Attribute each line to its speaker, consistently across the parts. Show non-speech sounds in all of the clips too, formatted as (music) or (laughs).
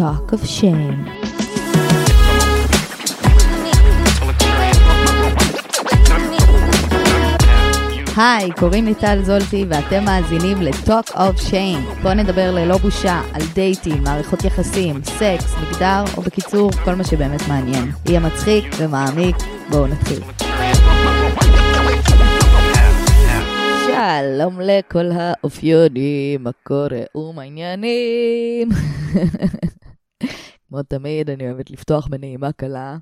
Speaker 1: Talk of Shame. היי, קוראים לי טל זולטי ואתם מאזינים ל-Talk of Shame. בואו נדבר ללא בושה על דייטים, מערכות יחסים, סקס, מגדר, או בקיצור, כל מה שבאמת מעניין. יהיה מצחיק ומעמיק, בואו נתחיל. שלום לכל האופיונים, מה קורה ומה העניינים? (laughs) כמו תמיד, אני אוהבת לפתוח בנעימה קלה.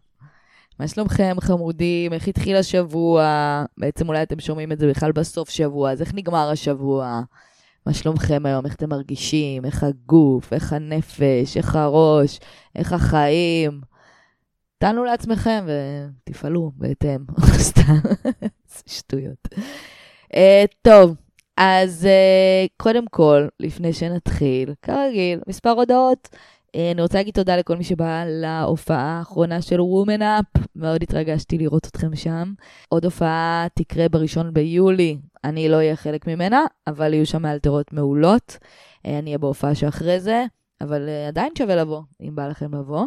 Speaker 1: מה שלומכם, חמודים? איך התחיל השבוע? בעצם אולי אתם שומעים את זה בכלל בסוף שבוע, אז איך נגמר השבוע? מה שלומכם היום? איך אתם מרגישים? איך הגוף? איך הנפש? איך הראש? איך החיים? תענו לעצמכם ותפעלו בהתאם. (laughs) סתם, שטויות. Uh, טוב, אז uh, קודם כל, לפני שנתחיל, כרגיל, מספר הודעות. Uh, אני רוצה להגיד תודה לכל מי שבא להופעה האחרונה של Woman Up, מאוד התרגשתי לראות אתכם שם. עוד הופעה תקרה בראשון ביולי, אני לא אהיה חלק ממנה, אבל יהיו שם מאלתרות מעולות. Uh, אני אהיה בהופעה שאחרי זה. אבל uh, עדיין שווה לבוא, אם בא לכם לבוא.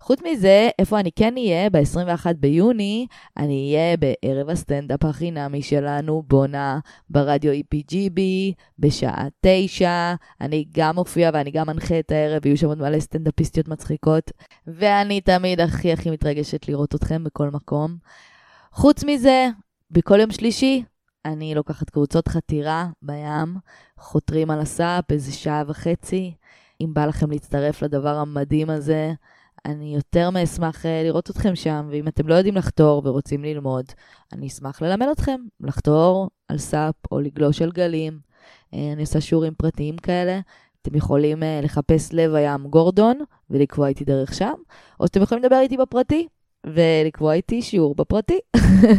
Speaker 1: חוץ מזה, איפה אני כן אהיה? ב-21 ביוני, אני אהיה בערב הסטנדאפ החינמי שלנו, בונה, ברדיו EPGB, בשעה 9. אני גם מופיע ואני גם מנחה את הערב, יהיו שם עוד מלא סטנדאפיסטיות מצחיקות. ואני תמיד הכי הכי מתרגשת לראות אתכם בכל מקום. חוץ מזה, בכל יום שלישי, אני לוקחת קבוצות חתירה בים, חותרים על הסאפ איזה שעה וחצי. אם בא לכם להצטרף לדבר המדהים הזה, אני יותר מאשמח אה, לראות אתכם שם, ואם אתם לא יודעים לחתור ורוצים ללמוד, אני אשמח ללמד אתכם לחתור על סאפ או לגלוש על גלים. אה, אני עושה שיעורים פרטיים כאלה. אתם יכולים אה, לחפש לב הים גורדון ולקבוע איתי דרך שם, או שאתם יכולים לדבר איתי בפרטי ולקבוע איתי שיעור בפרטי.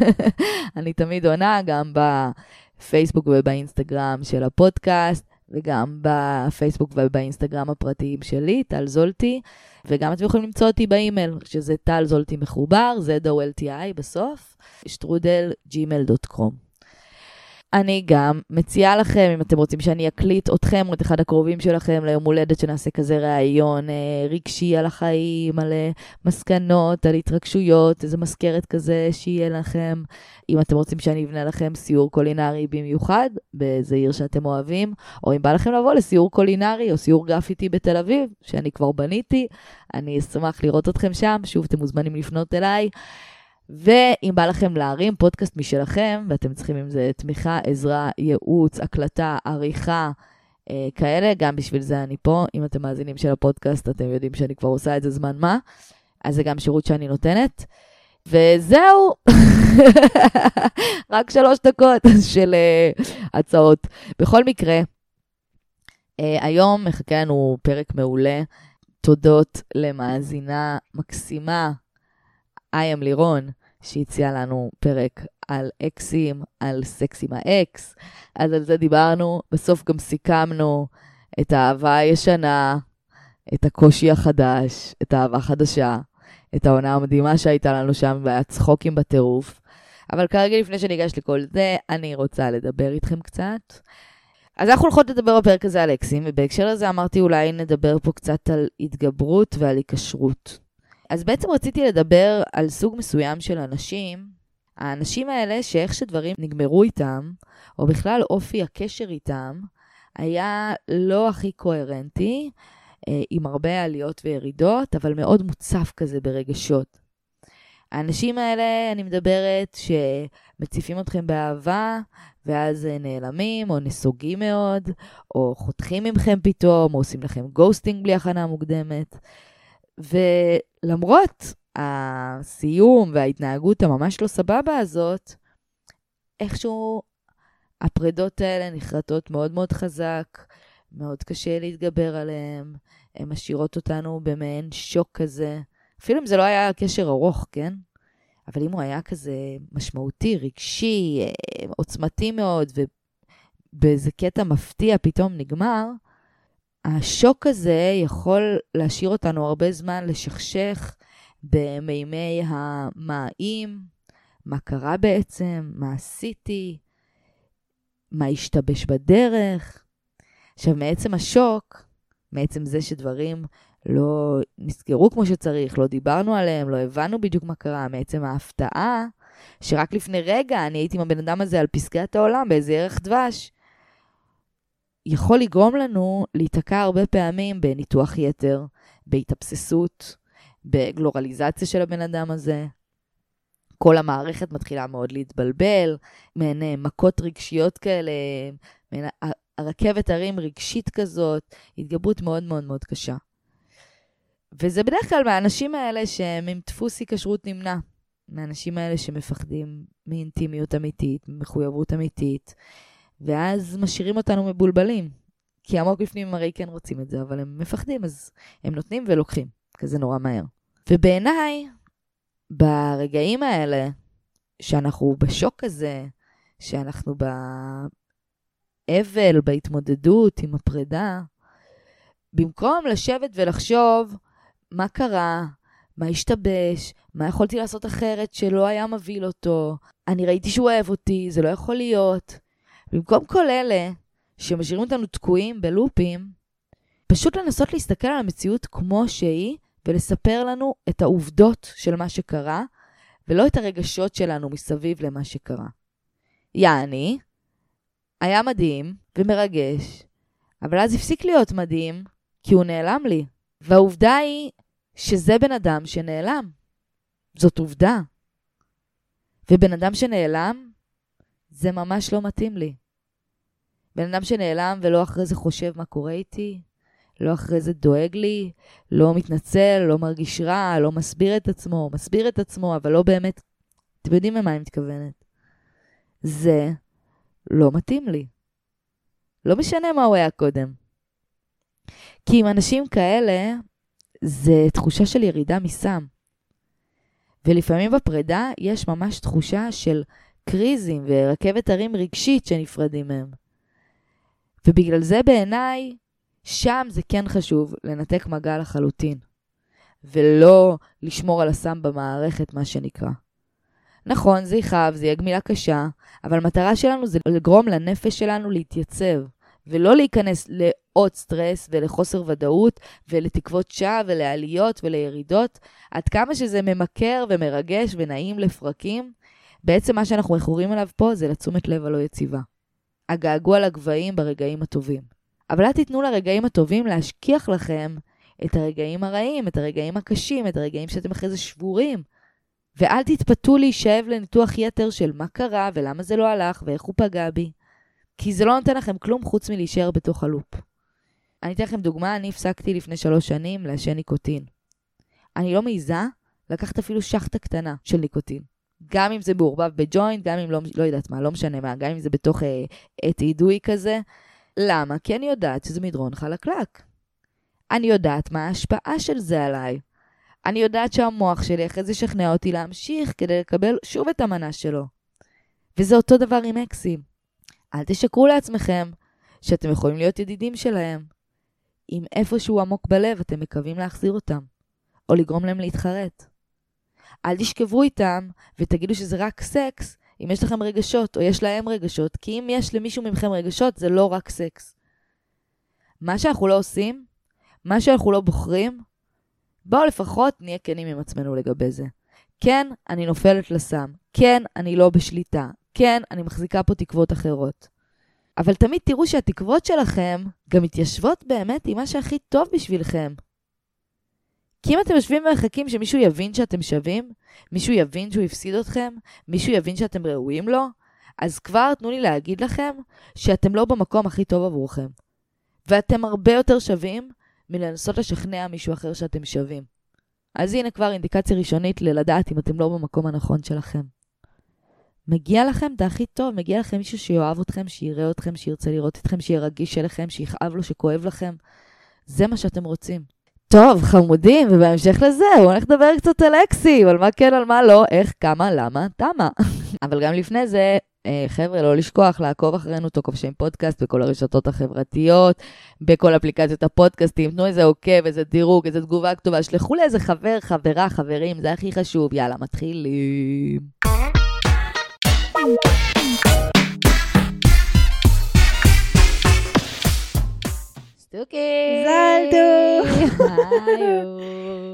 Speaker 1: (laughs) אני תמיד עונה גם בפייסבוק ובאינסטגרם של הפודקאסט. וגם בפייסבוק ובאינסטגרם הפרטיים שלי, טל זולטי, וגם אתם יכולים למצוא אותי באימייל, שזה טל זולטי מחובר, Z-O-L-T-I בסוף, שטרודל gmail.com. אני גם מציעה לכם, אם אתם רוצים שאני אקליט אתכם או את אחד הקרובים שלכם ליום הולדת, שנעשה כזה ראיון אה, רגשי על החיים, על אה, מסקנות, על התרגשויות, איזה מזכרת כזה שיהיה לכם. אם אתם רוצים שאני אבנה לכם סיור קולינרי במיוחד, באיזה עיר שאתם אוהבים, או אם בא לכם לבוא לסיור קולינרי או סיור גרפיטי בתל אביב, שאני כבר בניתי, אני אשמח לראות אתכם שם. שוב, אתם מוזמנים לפנות אליי. ואם בא לכם להרים פודקאסט משלכם, ואתם צריכים עם זה תמיכה, עזרה, ייעוץ, הקלטה, עריכה, אה, כאלה, גם בשביל זה אני פה. אם אתם מאזינים של הפודקאסט, אתם יודעים שאני כבר עושה את זה זמן מה, אז זה גם שירות שאני נותנת. וזהו, (laughs) רק שלוש דקות (laughs) של uh, הצעות. בכל מקרה, uh, היום מחכה לנו פרק מעולה. תודות למאזינה מקסימה, איים לירון, שהציע לנו פרק על אקסים, על סקס עם האקס. אז על זה דיברנו, בסוף גם סיכמנו את האהבה הישנה, את הקושי החדש, את האהבה החדשה, את העונה המדהימה שהייתה לנו שם, והיה צחוקים בטירוף. אבל כרגע, לפני שניגש לכל זה, אני רוצה לדבר איתכם קצת. אז אנחנו הולכות לדבר בפרק הזה על אקסים, ובהקשר לזה אמרתי אולי נדבר פה קצת על התגברות ועל היקשרות. אז בעצם רציתי לדבר על סוג מסוים של אנשים, האנשים האלה שאיך שדברים נגמרו איתם, או בכלל אופי הקשר איתם, היה לא הכי קוהרנטי, אה, עם הרבה עליות וירידות, אבל מאוד מוצף כזה ברגשות. האנשים האלה, אני מדברת, שמציפים אתכם באהבה, ואז נעלמים, או נסוגים מאוד, או חותכים ממכם פתאום, או עושים לכם גוסטינג בלי הכנה מוקדמת. ולמרות הסיום וההתנהגות הממש לא סבבה הזאת, איכשהו הפרדות האלה נחרטות מאוד מאוד חזק, מאוד קשה להתגבר עליהן, הן משאירות אותנו במעין שוק כזה. אפילו אם זה לא היה קשר ארוך, כן? אבל אם הוא היה כזה משמעותי, רגשי, אה, עוצמתי מאוד, ובאיזה קטע מפתיע פתאום נגמר, השוק הזה יכול להשאיר אותנו הרבה זמן לשכשך במימי המאים, מה קרה בעצם, מה עשיתי, מה השתבש בדרך. עכשיו, מעצם השוק, מעצם זה שדברים לא נסגרו כמו שצריך, לא דיברנו עליהם, לא הבנו בדיוק מה קרה, מעצם ההפתעה, שרק לפני רגע אני הייתי עם הבן אדם הזה על פסגת העולם באיזה ערך דבש, יכול לגרום לנו להיתקע הרבה פעמים בניתוח יתר, בהתאבססות, בגלורליזציה של הבן אדם הזה. כל המערכת מתחילה מאוד להתבלבל, מעין אה, מכות רגשיות כאלה, מעין הרכבת הרים רגשית כזאת, התגברות מאוד מאוד מאוד קשה. וזה בדרך כלל מהאנשים האלה שהם עם דפוס היקשרות נמנע. מהאנשים האלה שמפחדים מאינטימיות אמיתית, ממחויבות אמיתית, ואז משאירים אותנו מבולבלים. כי עמוק בפנים הם הרי כן רוצים את זה, אבל הם מפחדים, אז הם נותנים ולוקחים, כזה נורא מהר. ובעיניי, ברגעים האלה, שאנחנו בשוק הזה, שאנחנו באבל, בהתמודדות עם הפרידה, במקום לשבת ולחשוב מה קרה, מה השתבש, מה יכולתי לעשות אחרת שלא היה מבהיל אותו, אני ראיתי שהוא אוהב אותי, זה לא יכול להיות. במקום כל אלה שמשאירים אותנו תקועים בלופים, פשוט לנסות להסתכל על המציאות כמו שהיא ולספר לנו את העובדות של מה שקרה, ולא את הרגשות שלנו מסביב למה שקרה. יעני, היה מדהים ומרגש, אבל אז הפסיק להיות מדהים, כי הוא נעלם לי. והעובדה היא שזה בן אדם שנעלם. זאת עובדה. ובן אדם שנעלם, זה ממש לא מתאים לי. בן אדם שנעלם ולא אחרי זה חושב מה קורה איתי, לא אחרי זה דואג לי, לא מתנצל, לא מרגיש רע, לא מסביר את עצמו, מסביר את עצמו, אבל לא באמת... אתם יודעים למה אני מתכוונת. זה לא מתאים לי. לא משנה מה הוא היה קודם. כי עם אנשים כאלה, זה תחושה של ירידה מסם. ולפעמים בפרידה יש ממש תחושה של קריזים ורכבת הרים רגשית שנפרדים מהם. ובגלל זה בעיניי, שם זה כן חשוב לנתק מגע לחלוטין, ולא לשמור על הסם במערכת, מה שנקרא. נכון, זה יכאב, זה יהיה גמילה קשה, אבל המטרה שלנו זה לגרום לנפש שלנו להתייצב, ולא להיכנס לעוד סטרס ולחוסר ודאות ולתקוות שווא ולעליות ולירידות. עד כמה שזה ממכר ומרגש ונעים לפרקים, בעצם מה שאנחנו מכורים אליו פה זה לתשומת לב הלא יציבה. הגעגוע לגבהים ברגעים הטובים. אבל אל תיתנו לרגעים הטובים להשכיח לכם את הרגעים הרעים, את הרגעים הקשים, את הרגעים שאתם אחרי זה שבורים. ואל תתפתו להישאב לניתוח יתר של מה קרה ולמה זה לא הלך ואיך הוא פגע בי. כי זה לא נותן לכם כלום חוץ מלהישאר בתוך הלופ. אני אתן לכם דוגמה, אני הפסקתי לפני שלוש שנים לעשן ניקוטין. אני לא מעיזה לקחת אפילו שחטה קטנה של ניקוטין. גם אם זה מעורבב בג'וינט, גם אם לא, לא יודעת מה, לא משנה מה, גם אם זה בתוך אה, עת אידוי כזה. למה? כי אני יודעת שזה מדרון חלקלק. אני יודעת מה ההשפעה של זה עליי. אני יודעת שהמוח שלי אחרי זה ישכנע אותי להמשיך כדי לקבל שוב את המנה שלו. וזה אותו דבר עם אקסים. אל תשקרו לעצמכם שאתם יכולים להיות ידידים שלהם. אם איפשהו עמוק בלב אתם מקווים להחזיר אותם, או לגרום להם להתחרט. אל תשכבו איתם ותגידו שזה רק סקס אם יש לכם רגשות, או יש להם רגשות, כי אם יש למישהו מכם רגשות, זה לא רק סקס. מה שאנחנו לא עושים, מה שאנחנו לא בוחרים, בואו לפחות נהיה כנים עם עצמנו לגבי זה. כן, אני נופלת לסם. כן, אני לא בשליטה. כן, אני מחזיקה פה תקוות אחרות. אבל תמיד תראו שהתקוות שלכם גם מתיישבות באמת עם מה שהכי טוב בשבילכם. כי אם אתם יושבים ומחכים שמישהו יבין שאתם שווים, מישהו יבין שהוא הפסיד אתכם, מישהו יבין שאתם ראויים לו, אז כבר תנו לי להגיד לכם שאתם לא במקום הכי טוב עבורכם. ואתם הרבה יותר שווים מלנסות לשכנע מישהו אחר שאתם שווים. אז הנה כבר אינדיקציה ראשונית ללדעת אם אתם לא במקום הנכון שלכם. מגיע לכם את הכי טוב, מגיע לכם מישהו שיאהב אתכם, שיראה אתכם, שירצה לראות אתכם, שיהיה רגיש אליכם, שיכאב לו, שכואב לכם. זה מה שאתם רוצים. טוב, חמודים, ובהמשך לזה, בואו נלך לדבר קצת על אקסים, על מה כן, על מה לא, איך, כמה, למה, תמה. (laughs) אבל גם לפני זה, אה, חבר'ה, לא לשכוח לעקוב אחרינו, תו כובשים פודקאסט בכל הרשתות החברתיות, בכל אפליקציות הפודקאסטים, תנו איזה עוקב, איזה דירוג, איזה תגובה כתובה, שלחו לאיזה חבר, חברה, חברים, זה הכי חשוב. יאללה, מתחילים. סטוקי!
Speaker 2: זלטו!
Speaker 1: היי,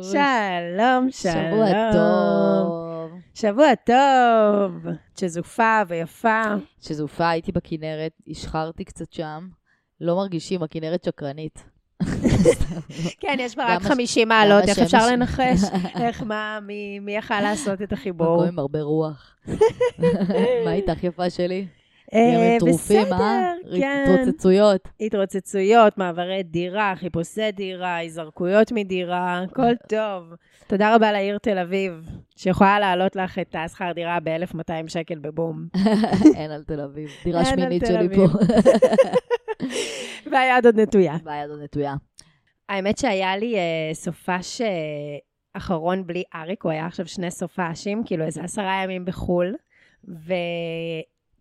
Speaker 2: שלום, שלום.
Speaker 1: שבוע טוב.
Speaker 2: שבוע טוב. שזופה ויפה.
Speaker 1: שזופה, הייתי בכנרת, השחרתי קצת שם. לא מרגישים, הכנרת שקרנית. (laughs)
Speaker 2: כן, יש בה רק
Speaker 1: הש-
Speaker 2: 50 מעלות, איך. אפשר לנחש? (laughs) איך, מה, מי יכל לעשות את החיבור?
Speaker 1: מקום עם הרבה רוח. (laughs) מה איתך, יפה שלי?
Speaker 2: אה,
Speaker 1: טרופים, אה?
Speaker 2: בסדר, כן.
Speaker 1: התרוצצויות.
Speaker 2: התרוצצויות, מעברי דירה, חיפושי דירה, היזרקויות מדירה, הכל (laughs) טוב. תודה רבה לעיר תל אביב, שיכולה להעלות לך את השכר דירה ב-1,200 שקל בבום. (laughs)
Speaker 1: אין על תל אביב. דירה שמינית שלי. פה. (laughs)
Speaker 2: והיד עוד נטויה.
Speaker 1: והיד עוד נטויה.
Speaker 2: האמת שהיה לי אה, סופש אה, אחרון בלי אריק, הוא היה עכשיו שני סופשים, כאילו איזה עשרה ימים בחו"ל.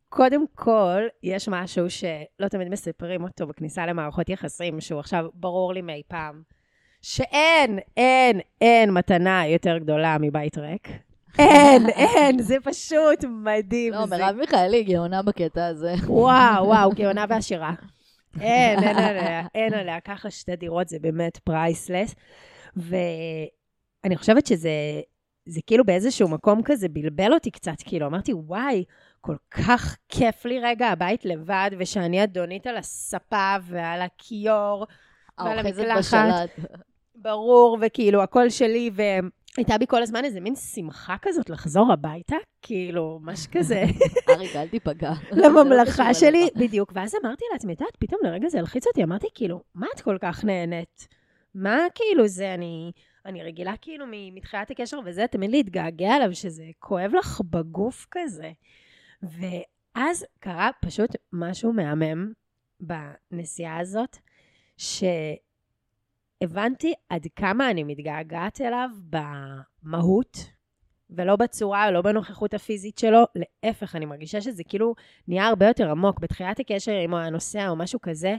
Speaker 2: וקודם כל, יש משהו שלא תמיד מספרים אותו בכניסה למערכות יחסים, שהוא עכשיו ברור לי מאי פעם, שאין, אין, אין מתנה יותר גדולה מבית ריק. אין, אין, זה פשוט מדהים.
Speaker 1: לא, מרב מיכאלי גאונה בקטע הזה.
Speaker 2: וואו, וואו, גאונה ועשירה. אין, אין עליה, אין עליה. ככה שתי דירות זה באמת priceless. ואני חושבת שזה זה כאילו באיזשהו מקום כזה בלבל אותי קצת, כאילו, אמרתי, וואי, כל כך כיף לי רגע הבית לבד, ושאני אדונית על הספה ועל הכיור, ועל המקלחת. ברור, וכאילו, הכל שלי, והייתה בי כל הזמן איזה מין שמחה כזאת לחזור הביתה, כאילו, ממש כזה. (laughs)
Speaker 1: אריק, אל תיפגע. (laughs) לא
Speaker 2: לממלכה
Speaker 1: קשור
Speaker 2: שלי. בדיוק. ואז אמרתי לעצמי, את יודעת, פתאום לרגע זה הלחיץ אותי, אמרתי, כאילו, מה את כל כך נהנית? מה כאילו זה, אני, אני רגילה כאילו מתחילת הקשר וזה, תמיד להתגעגע אליו, שזה כואב לך בגוף כזה. ואז קרה פשוט משהו מהמם בנסיעה הזאת, שהבנתי עד כמה אני מתגעגעת אליו במהות, ולא בצורה, לא בנוכחות הפיזית שלו, להפך, אני מרגישה שזה כאילו נהיה הרבה יותר עמוק. בתחילת הקשר, אם הוא היה נוסע או משהו כזה,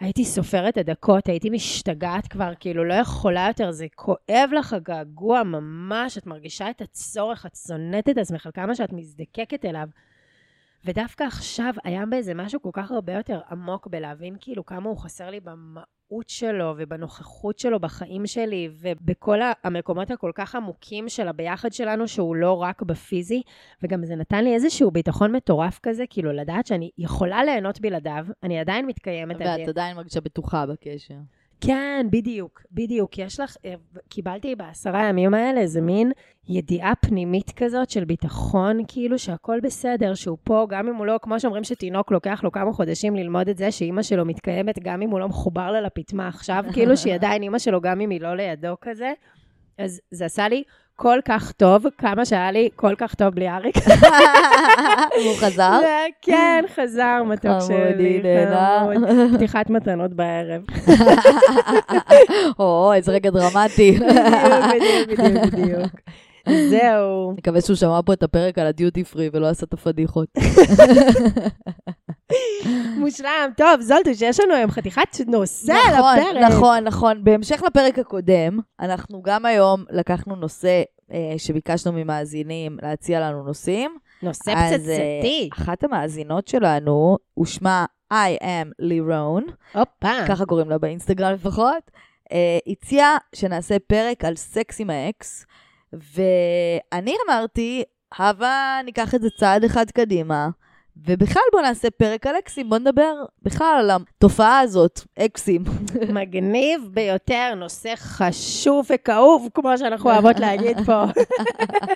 Speaker 2: הייתי סופרת הדקות, הייתי משתגעת כבר, כאילו לא יכולה יותר, זה כואב לך הגעגוע ממש, את מרגישה את הצורך, את שונאת את עצמך כמה שאת מזדקקת אליו. ודווקא עכשיו היה באיזה משהו כל כך הרבה יותר עמוק בלהבין כאילו כמה הוא חסר לי במהות שלו ובנוכחות שלו בחיים שלי ובכל המקומות הכל כך עמוקים של הביחד שלנו שהוא לא רק בפיזי וגם זה נתן לי איזשהו ביטחון מטורף כזה כאילו לדעת שאני יכולה ליהנות בלעדיו, אני עדיין מתקיימת
Speaker 1: ואת עדיין מרגישה בטוחה בקשר.
Speaker 2: כן, בדיוק, בדיוק. יש לך, אה, קיבלתי בעשרה ימים האלה איזה מין ידיעה פנימית כזאת של ביטחון, כאילו שהכל בסדר, שהוא פה, גם אם הוא לא, כמו שאומרים שתינוק לוקח לו כמה חודשים ללמוד את זה, שאימא שלו מתקיימת, גם אם הוא לא מחובר לה לפטמה עכשיו, (laughs) כאילו שהיא עדיין אימא שלו, גם אם היא לא לידו כזה. אז זה עשה לי כל כך טוב, כמה שהיה לי כל כך טוב בלי אריק. (laughs)
Speaker 1: הוא חזר?
Speaker 2: כן, חזר, מתוק שלי. חמוד. פתיחת מתנות בערב. (laughs)
Speaker 1: או, איזה רגע דרמטי.
Speaker 2: בדיוק, בדיוק, בדיוק. זהו.
Speaker 1: מקווה שהוא שמע פה את הפרק על הדיוטי פרי ולא עשה את הפדיחות. (laughs)
Speaker 2: מושלם. טוב, זולטוש, יש לנו היום חתיכת נושא על
Speaker 1: נכון,
Speaker 2: הפרק.
Speaker 1: נכון, נכון. בהמשך לפרק הקודם, אנחנו גם היום לקחנו נושא אה, שביקשנו ממאזינים להציע לנו נושאים.
Speaker 2: נושא
Speaker 1: אז,
Speaker 2: פצצתי.
Speaker 1: אה, אחת המאזינות שלנו, ושמה I am לירון,
Speaker 2: הופה.
Speaker 1: ככה קוראים לה באינסטגרם לפחות, אה, הציעה שנעשה פרק על סקס עם האקס, ואני אמרתי, הבה ניקח את זה צעד אחד קדימה, ובכלל בוא נעשה פרק על אקסים, בוא נדבר בכלל על התופעה הזאת, אקסים. (laughs)
Speaker 2: מגניב ביותר, נושא חשוב וכאוב, כמו שאנחנו אוהבות להגיד פה.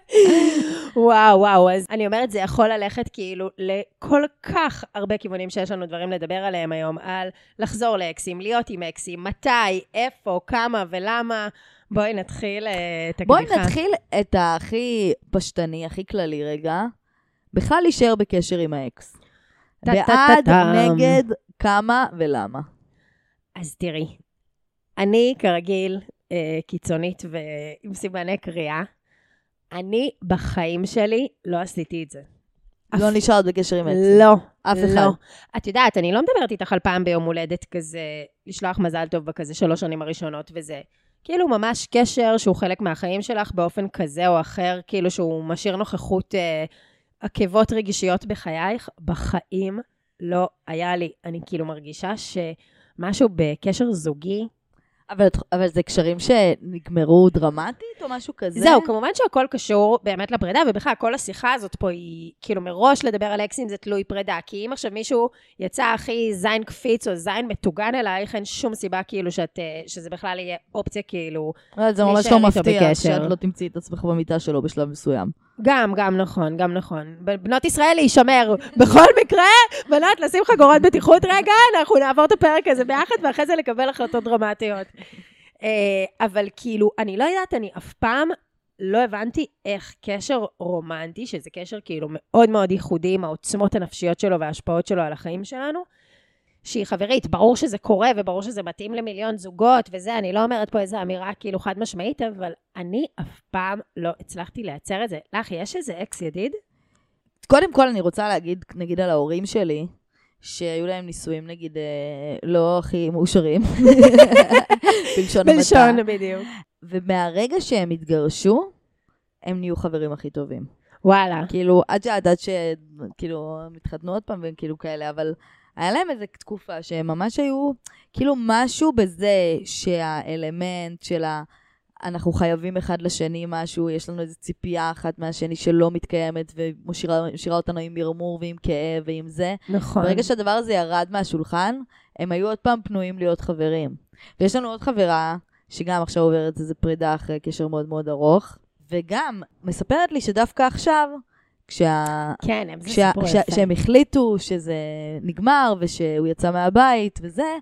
Speaker 2: (laughs) וואו, וואו, אז אני אומרת, זה יכול ללכת כאילו לכל כך הרבה כיוונים שיש לנו דברים לדבר עליהם היום, על לחזור לאקסים, להיות עם אקסים, מתי, איפה, כמה ולמה. בואי נתחיל אה, את
Speaker 1: בואי
Speaker 2: הקדיחה.
Speaker 1: נתחיל את הכי פשטני, הכי כללי רגע. בכלל להישאר בקשר עם האקס. בעד. נגד, כמה ולמה.
Speaker 2: אז תראי, אני כרגיל אה, קיצונית ועם סימני קריאה. אני בחיים שלי לא עשיתי את זה.
Speaker 1: לא
Speaker 2: אף-
Speaker 1: נשארת בקשר עם אקס.
Speaker 2: לא,
Speaker 1: אף אחד.
Speaker 2: לא. את יודעת, אני לא מדברת איתך על פעם ביום הולדת כזה, לשלוח מזל טוב בכזה שלוש שנים הראשונות וזה. כאילו ממש קשר שהוא חלק מהחיים שלך באופן כזה או אחר, כאילו שהוא משאיר נוכחות אה, עקבות רגישיות בחייך, בחיים לא היה לי. אני כאילו מרגישה שמשהו בקשר זוגי,
Speaker 1: אבל, אבל זה קשרים שנגמרו דרמטית או משהו כזה?
Speaker 2: זהו, כמובן שהכל קשור באמת לפרידה, ובכלל, כל השיחה הזאת פה היא, כאילו, מראש לדבר על אקסים זה תלוי פרידה. כי אם עכשיו מישהו יצא הכי זין קפיץ או זין מטוגן אלייך, אין שום סיבה כאילו שאת, אה, שזה בכלל יהיה אופציה, כאילו...
Speaker 1: זה ממש לא מפתיע. שאת לא תמצאי את עצמך במיטה שלו בשלב מסוים.
Speaker 2: גם, גם נכון, גם נכון. בנות ישראל להישמר. בכל מקרה, בנות, לשים חגורות בטיחות רגע, אנחנו נעבור את הפרק הזה ביחד, ואחרי זה לקבל החלטות דרמטיות. אה, אבל כאילו, אני לא יודעת, אני אף פעם לא הבנתי איך קשר רומנטי, שזה קשר כאילו מאוד מאוד ייחודי עם העוצמות הנפשיות שלו וההשפעות שלו על החיים שלנו, שהיא חברית, ברור שזה קורה וברור שזה מתאים למיליון זוגות וזה, אני לא אומרת פה איזו אמירה כאילו חד משמעית, אבל אני אף פעם לא הצלחתי לייצר את זה. לך, יש איזה אקס ידיד?
Speaker 1: קודם כל אני רוצה להגיד, נגיד על ההורים שלי, שהיו להם נישואים נגיד אה, לא הכי מאושרים, (laughs) בלשון המעטה.
Speaker 2: בלשון, בדיוק.
Speaker 1: ומהרגע שהם התגרשו, הם נהיו חברים הכי טובים.
Speaker 2: וואלה.
Speaker 1: כאילו, עד שעד, עד שכאילו, הם התחתנו עוד פעם והם כאילו כאלה, אבל היה להם איזו תקופה שהם ממש היו, כאילו משהו בזה שהאלמנט של ה... אנחנו חייבים אחד לשני משהו, יש לנו איזו ציפייה אחת מהשני שלא מתקיימת ומשאירה אותנו עם מרמור ועם כאב ועם זה.
Speaker 2: נכון.
Speaker 1: ברגע שהדבר הזה ירד מהשולחן, הם היו עוד פעם פנויים להיות חברים. ויש לנו עוד חברה, שגם עכשיו עוברת איזו פרידה אחרי קשר מאוד מאוד ארוך, וגם מספרת לי שדווקא עכשיו, כשה...
Speaker 2: כן, הם זה
Speaker 1: כשה,
Speaker 2: סיפור
Speaker 1: כשה,
Speaker 2: יפה.
Speaker 1: שהם החליטו שזה נגמר ושהוא יצא מהבית וזה,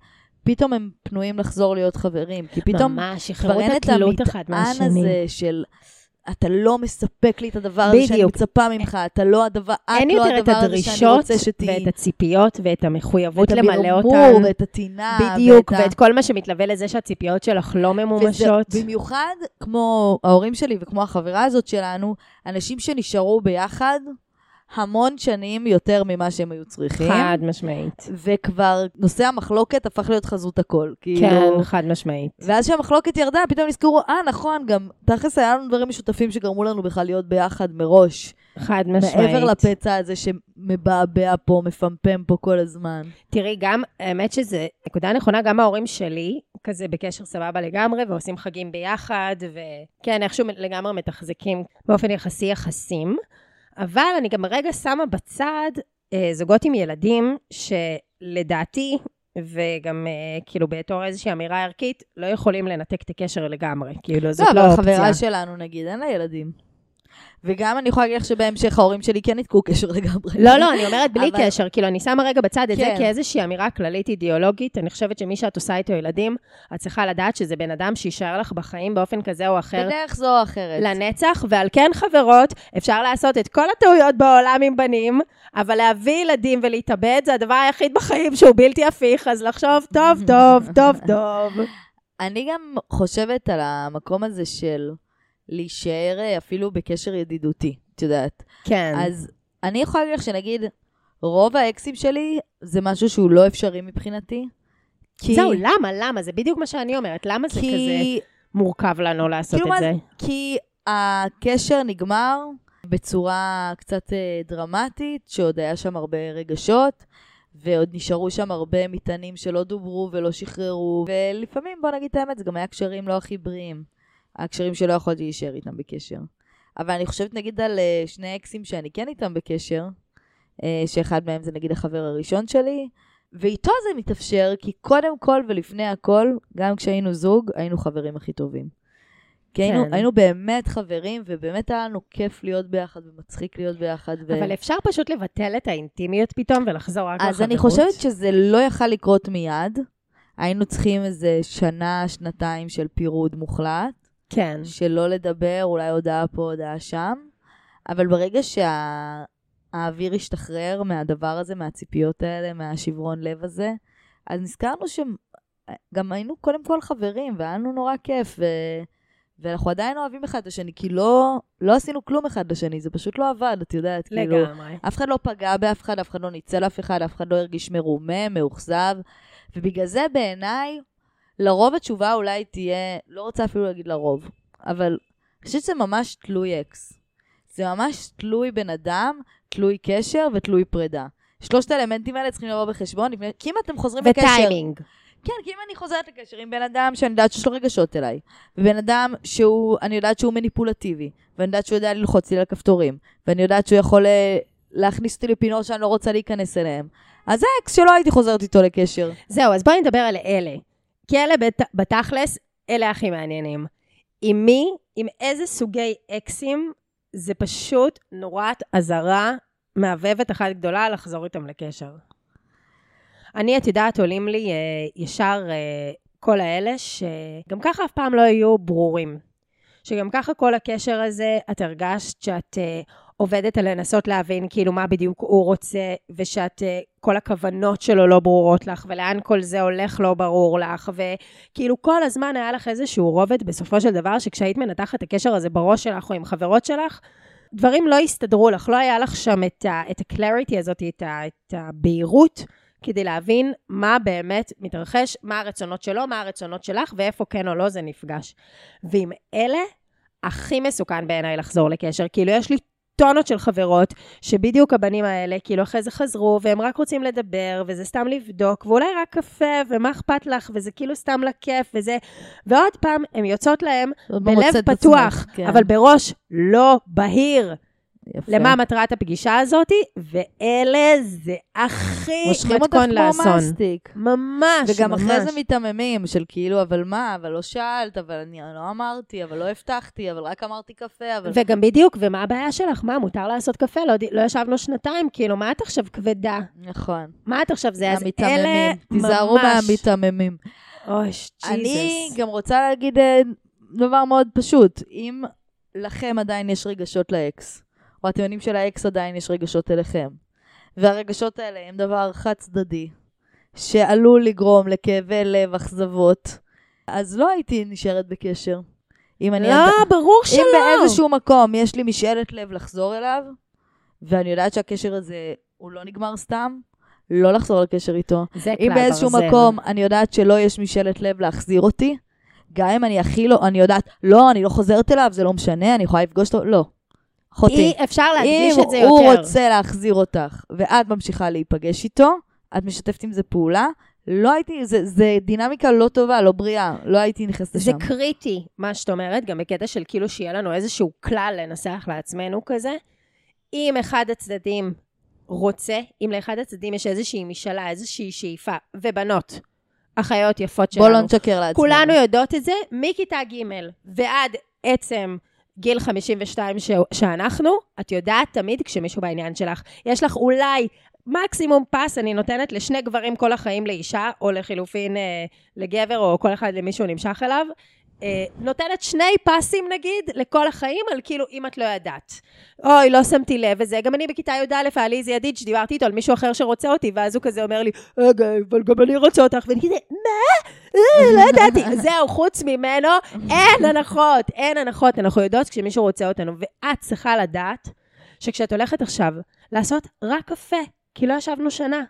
Speaker 1: פתאום הם פנויים לחזור להיות חברים. כי פתאום
Speaker 2: ממש,
Speaker 1: כבר אין
Speaker 2: את
Speaker 1: המטען. הזה של... אתה לא מספק לי את הדבר הזה שאני. מצפה ממך, אתה לא הדבר, את
Speaker 2: אין
Speaker 1: לא
Speaker 2: יותר את
Speaker 1: הדבר הזה שאני
Speaker 2: הדרישות
Speaker 1: רוצה שתהיי.
Speaker 2: ואת הציפיות ואת המחויבות
Speaker 1: ואת
Speaker 2: למלא אותן.
Speaker 1: ואת הטינה.
Speaker 2: בדיוק,
Speaker 1: ואת
Speaker 2: ואת כל מה שמתלווה לזה שהציפיות שלך לא ממומשות.
Speaker 1: וזה, במיוחד כמו ההורים שלי וכמו החברה הזאת שלנו, אנשים שנשארו ביחד המון שנים יותר ממה שהם היו צריכים.
Speaker 2: חד משמעית.
Speaker 1: וכבר נושא המחלוקת הפך להיות חזות הכל. כאילו,
Speaker 2: כן, חד משמעית.
Speaker 1: ואז שהמחלוקת ירדה, פתאום נזכרו, אה, נכון, גם תכלס היה לנו דברים משותפים שגרמו לנו בכלל להיות ביחד מראש.
Speaker 2: חד משמעית.
Speaker 1: מעבר לפצע הזה שמבעבע פה, מפמפם פה כל הזמן.
Speaker 2: תראי, גם, האמת שזו נקודה נכונה, גם ההורים שלי, כזה בקשר סבבה לגמרי, ועושים חגים ביחד, וכן, איכשהו לגמרי מתחזקים באופן יחסי יחסים. אבל אני גם רגע שמה בצד אה, זוגות עם ילדים, שלדעתי, וגם אה, כאילו בתור איזושהי אמירה ערכית, לא יכולים לנתק את הקשר לגמרי. כאילו, זאת לא
Speaker 1: אבל
Speaker 2: אופציה.
Speaker 1: החברה שלנו, נגיד, אין לה ילדים. וגם אני יכולה להגיד לך שבהמשך ההורים שלי כן ניתקו קשר לגמרי.
Speaker 2: לא, לא, אני אומרת בלי
Speaker 1: אבל-
Speaker 2: קשר, כאילו, אני שמה רגע בצד את זה
Speaker 1: כן.
Speaker 2: כאיזושהי אמירה כללית אידיאולוגית. אני חושבת שמי שאת עושה איתו ילדים, את צריכה לדעת שזה בן אדם שיישאר לך בחיים באופן כזה או אחר
Speaker 1: בדרך זו או אחרת.
Speaker 2: לנצח, ועל כן, חברות, אפשר לעשות את כל הטעויות בעולם עם בנים, אבל להביא ילדים ולהתאבד זה הדבר היחיד בחיים שהוא בלתי הפיך, אז לחשוב טוב, טוב, טוב, טוב. (laughs)
Speaker 1: אני גם חושבת על המקום הזה של להישאר אה, אפילו בקשר ידידותי, את יודעת.
Speaker 2: כן.
Speaker 1: אז אני יכולה להגיד לך שנגיד, רוב האקסים שלי זה משהו שהוא לא אפשרי מבחינתי. כי...
Speaker 2: זהו, למה? למה? זה בדיוק מה שאני אומרת. למה זה כזה
Speaker 1: כי...
Speaker 2: מורכב לנו לעשות
Speaker 1: כאילו
Speaker 2: את
Speaker 1: מה
Speaker 2: זה?
Speaker 1: כי הקשר נגמר בצורה קצת אה, דרמטית, שעוד היה שם הרבה רגשות, ועוד נשארו שם הרבה מטענים שלא דוברו ולא שחררו, ולפעמים, בוא נגיד את האמת, זה גם היה קשרים לא הכי בריאים. הקשרים שלא יכולתי להישאר איתם בקשר. אבל אני חושבת נגיד על אה, שני אקסים שאני כן איתם בקשר, אה, שאחד מהם זה נגיד החבר הראשון שלי, ואיתו זה מתאפשר, כי קודם כל ולפני הכל, גם כשהיינו זוג, היינו חברים הכי טובים. כי היינו,
Speaker 2: כן.
Speaker 1: היינו באמת חברים, ובאמת היה לנו כיף להיות ביחד, ומצחיק להיות ביחד. ו...
Speaker 2: אבל אפשר פשוט לבטל את האינטימיות פתאום ולחזור רק לחברות.
Speaker 1: אז אני חושבת שזה לא יכל לקרות מיד. היינו צריכים איזה שנה, שנתיים של פירוד מוחלט,
Speaker 2: כן.
Speaker 1: שלא לדבר, אולי הודעה פה, הודעה שם. אבל ברגע שהאוויר השתחרר מהדבר הזה, מהציפיות האלה, מהשברון לב הזה, אז נזכרנו שגם היינו קודם כל חברים, והיה לנו נורא כיף, ו... ואנחנו עדיין אוהבים אחד את השני, כי לא, לא עשינו כלום אחד לשני, זה פשוט לא עבד, את יודעת, כאילו...
Speaker 2: לגמרי.
Speaker 1: אף אחד לא פגע באף אחד, אף אחד לא ניצל אף אחד, אף אחד לא הרגיש מרומם, מאוכזב. ובגלל זה בעיניי, לרוב התשובה אולי תהיה, לא רוצה אפילו להגיד לרוב, אבל אני חושבת שזה ממש תלוי אקס. זה ממש תלוי בן אדם, תלוי קשר ותלוי פרידה. שלושת האלמנטים האלה צריכים לבוא בחשבון, לפני- כי אם אתם חוזרים בקשר...
Speaker 2: וטיימינג.
Speaker 1: כן, כי אם אני חוזרת לקשר עם בן אדם שאני יודעת שיש לו רגשות אליי, ובן אדם שהוא, אני יודעת שהוא מניפולטיבי, ואני יודעת שהוא יודע ללחוץ לי על הכפתורים, ואני יודעת שהוא יכול אה, להכניס אותי לפינות שאני לא רוצה להיכנס אליהן, אז זה אקס שלא הייתי חוזרת איתו לקשר.
Speaker 2: זהו, אז בואי נדבר על אלה. כי אלה בת, בתכלס, אלה הכי מעניינים. עם מי, עם איזה סוגי אקסים, זה פשוט נורת אזהרה מהבהבת אחת גדולה לחזור איתם לקשר. אני, את יודעת, עולים לי אה, ישר אה, כל האלה שגם ככה אף פעם לא יהיו ברורים. שגם ככה כל הקשר הזה, את הרגשת שאת אה, עובדת על לנסות להבין כאילו מה בדיוק הוא רוצה, ושאת, אה, כל הכוונות שלו לא ברורות לך, ולאן כל זה הולך לא ברור לך, וכאילו כל הזמן היה לך איזשהו רובד בסופו של דבר, שכשהיית מנתחת את הקשר הזה בראש שלך או עם חברות שלך, דברים לא הסתדרו לך, לא היה לך שם את ה-clarity הזאת, את, ה, את הבהירות. כדי להבין מה באמת מתרחש, מה הרצונות שלו, מה הרצונות שלך, ואיפה כן או לא זה נפגש. ועם אלה, הכי מסוכן בעיניי לחזור לקשר. כאילו, יש לי טונות של חברות, שבדיוק הבנים האלה, כאילו אחרי זה חזרו, והם רק רוצים לדבר, וזה סתם לבדוק, ואולי רק קפה, ומה אכפת לך, וזה כאילו סתם לכיף, וזה... ועוד פעם, הן יוצאות להם בלב פתוח, כן. אבל בראש לא בהיר. יפה. למה מטרת הפגישה הזאת, ואלה זה הכי מתכון לאסון. מושכים אותך כמו מסטיק. ממש,
Speaker 1: וגם
Speaker 2: ממש.
Speaker 1: וגם אחרי זה מיתממים, של כאילו, אבל מה, אבל לא שאלת, אבל אני לא אמרתי, אבל לא הבטחתי, אבל רק אמרתי קפה, אבל...
Speaker 2: וגם בדיוק, ומה הבעיה שלך? מה, מותר לעשות קפה? לא, לא ישבנו שנתיים, כאילו, מה את עכשיו כבדה?
Speaker 1: נכון.
Speaker 2: מה את עכשיו זה? אז אלה ממש...
Speaker 1: תיזהרו מהמיתממים.
Speaker 2: אוי, ג'יזוס.
Speaker 1: אני גם רוצה להגיד אה, דבר מאוד פשוט. אם לכם עדיין יש רגשות לאקס, או אתם יודעים שלאקס עדיין יש רגשות אליכם. והרגשות האלה הם דבר חד צדדי, שעלול לגרום לכאבי לב, אכזבות, אז לא הייתי נשארת בקשר.
Speaker 2: אם אני... לא, עד... ברור שלא.
Speaker 1: אם באיזשהו מקום יש לי משאלת לב לחזור אליו, ואני יודעת שהקשר הזה הוא לא נגמר סתם, לא לחזור לקשר איתו.
Speaker 2: זה
Speaker 1: אם באיזשהו ברזל. מקום אני יודעת שלא יש משאלת לב להחזיר אותי, גם אם אני הכי לא, אני יודעת, לא, אני לא חוזרת אליו, זה לא משנה, אני יכולה לפגוש אותו, לא.
Speaker 2: אחותי. אי אפשר להדגיש את זה יותר.
Speaker 1: אם הוא רוצה להחזיר אותך, ואת ממשיכה להיפגש איתו, את משתפת עם זה פעולה, לא הייתי, זה, זה דינמיקה לא טובה, לא בריאה, לא הייתי נכנסת לשם.
Speaker 2: זה קריטי, מה שאת אומרת, גם בקטע של כאילו שיהיה לנו איזשהו כלל לנסח לעצמנו כזה. אם אחד הצדדים רוצה, אם לאחד הצדדים יש איזושהי משאלה, איזושהי שאיפה, ובנות, אחיות יפות שלנו.
Speaker 1: בוא לא נשקר לעצמנו.
Speaker 2: כולנו יודעות את זה, מכיתה ג' ועד עצם גיל 52 ש... שאנחנו, את יודעת תמיד כשמישהו בעניין שלך. יש לך אולי מקסימום פס, אני נותנת לשני גברים כל החיים לאישה, או לחילופין אה, לגבר, או כל אחד למישהו נמשך אליו. אה, נותנת שני פסים נגיד לכל החיים על כאילו אם את לא ידעת. אוי, לא שמתי לב וזה. גם אני בכיתה י"א, היה לי איזה ידיד שדיברתי איתו על מישהו אחר שרוצה אותי, ואז הוא כזה אומר לי, רגע, אבל גם אני רוצה אותך, ואני כזה, מה? אה, לא ידעתי. (laughs) זהו, חוץ ממנו, אין הנחות, אין הנחות. אנחנו יודעות כשמישהו רוצה אותנו, ואת צריכה לדעת שכשאת הולכת עכשיו לעשות רק קפה, כי לא ישבנו שנה,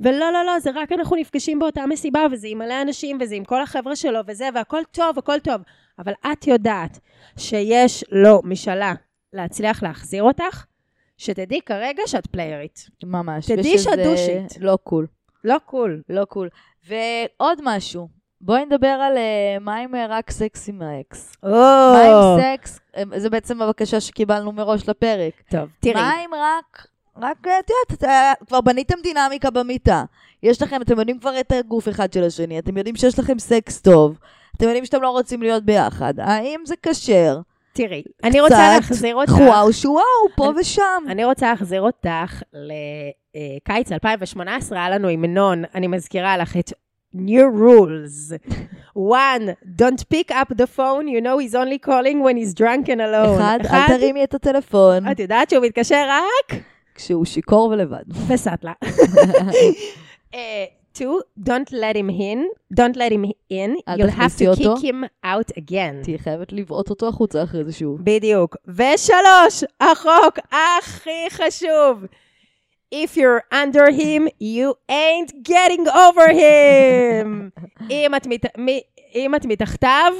Speaker 2: ולא, לא, לא, זה רק אנחנו נפגשים באותה מסיבה, וזה עם מלא אנשים, וזה עם כל החבר'ה שלו, וזה, והכל טוב, הכל טוב. אבל את יודעת שיש לו משאלה להצליח להחזיר אותך, שתדעי כרגע שאת פריירית.
Speaker 1: ממש.
Speaker 2: תדעי שאת דושית.
Speaker 1: לא cool.
Speaker 2: לא cool.
Speaker 1: לא cool. ועוד משהו. בואי נדבר על אה, מה עם אה, רק סקס עם האקס.
Speaker 2: או!
Speaker 1: מה עם סקס? זה בעצם הבקשה שקיבלנו מראש לפרק.
Speaker 2: טוב, תראי.
Speaker 1: מה עם רק רק, את יודעת, כבר בניתם דינמיקה במיטה. יש לכם, אתם יודעים כבר את הגוף אחד של השני, אתם יודעים שיש לכם סקס טוב, אתם יודעים שאתם לא רוצים להיות ביחד. האם זה כשר?
Speaker 2: תראי, אני רוצה להחזיר אותך...
Speaker 1: קצת חוואו שוואו, פה אני, ושם.
Speaker 2: אני רוצה להחזיר אותך לקיץ 2018, היה לנו המנון, אני מזכירה לך את new rules. (laughs) One, don't pick up the phone, you know he's only calling when he's drunk and alone.
Speaker 1: אחד, אחד אל תרימי את הטלפון.
Speaker 2: את יודעת שהוא מתקשר רק?
Speaker 1: כשהוא שיכור ולבד.
Speaker 2: וסטלה. (laughs) two, don't let him in, don't let him in, you'll have to אותו. kick him out again.
Speaker 1: תהיה חייבת לבעוט אותו החוצה אחרי זה שוב.
Speaker 2: בדיוק. ושלוש, החוק הכי חשוב. If you're under him, you ain't getting over him. (laughs) אם, את מת... אם את מתחתיו,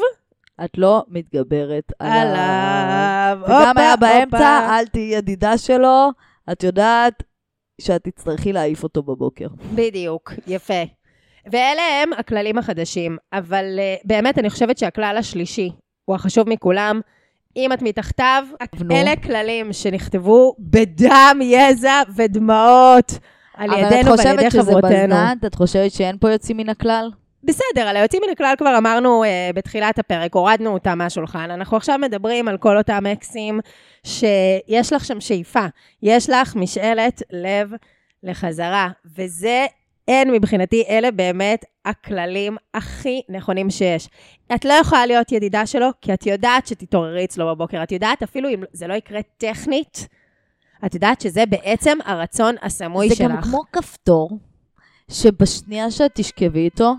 Speaker 1: את לא מתגברת
Speaker 2: עליו.
Speaker 1: עליו. וגם היה באמצע, אל תהיי ידידה שלו. את יודעת שאת תצטרכי להעיף אותו בבוקר.
Speaker 2: בדיוק, יפה. ואלה הם הכללים החדשים, אבל uh, באמת אני חושבת שהכלל השלישי הוא החשוב מכולם. אם את מתחתיו,
Speaker 1: נו.
Speaker 2: אלה כללים שנכתבו בדם, יזע ודמעות על
Speaker 1: אבל את
Speaker 2: ידינו ועל ידי
Speaker 1: חושבת שזה
Speaker 2: חברותינו.
Speaker 1: בזנת? את חושבת שאין פה יוצאים מן הכלל?
Speaker 2: בסדר, על היוצאים מן הכלל כבר אמרנו uh, בתחילת הפרק, הורדנו אותם מהשולחן. אנחנו עכשיו מדברים על כל אותם אקסים שיש לך שם שאיפה. יש לך משאלת לב לחזרה, וזה, אין מבחינתי, אלה באמת הכללים הכי נכונים שיש. את לא יכולה להיות ידידה שלו, כי את יודעת שתתעוררי אצלו בבוקר. את יודעת, אפילו אם זה לא יקרה טכנית, את יודעת שזה בעצם הרצון הסמוי
Speaker 1: זה
Speaker 2: שלך.
Speaker 1: גם כמו כפתור, שבשנייה שאת תשכבי איתו,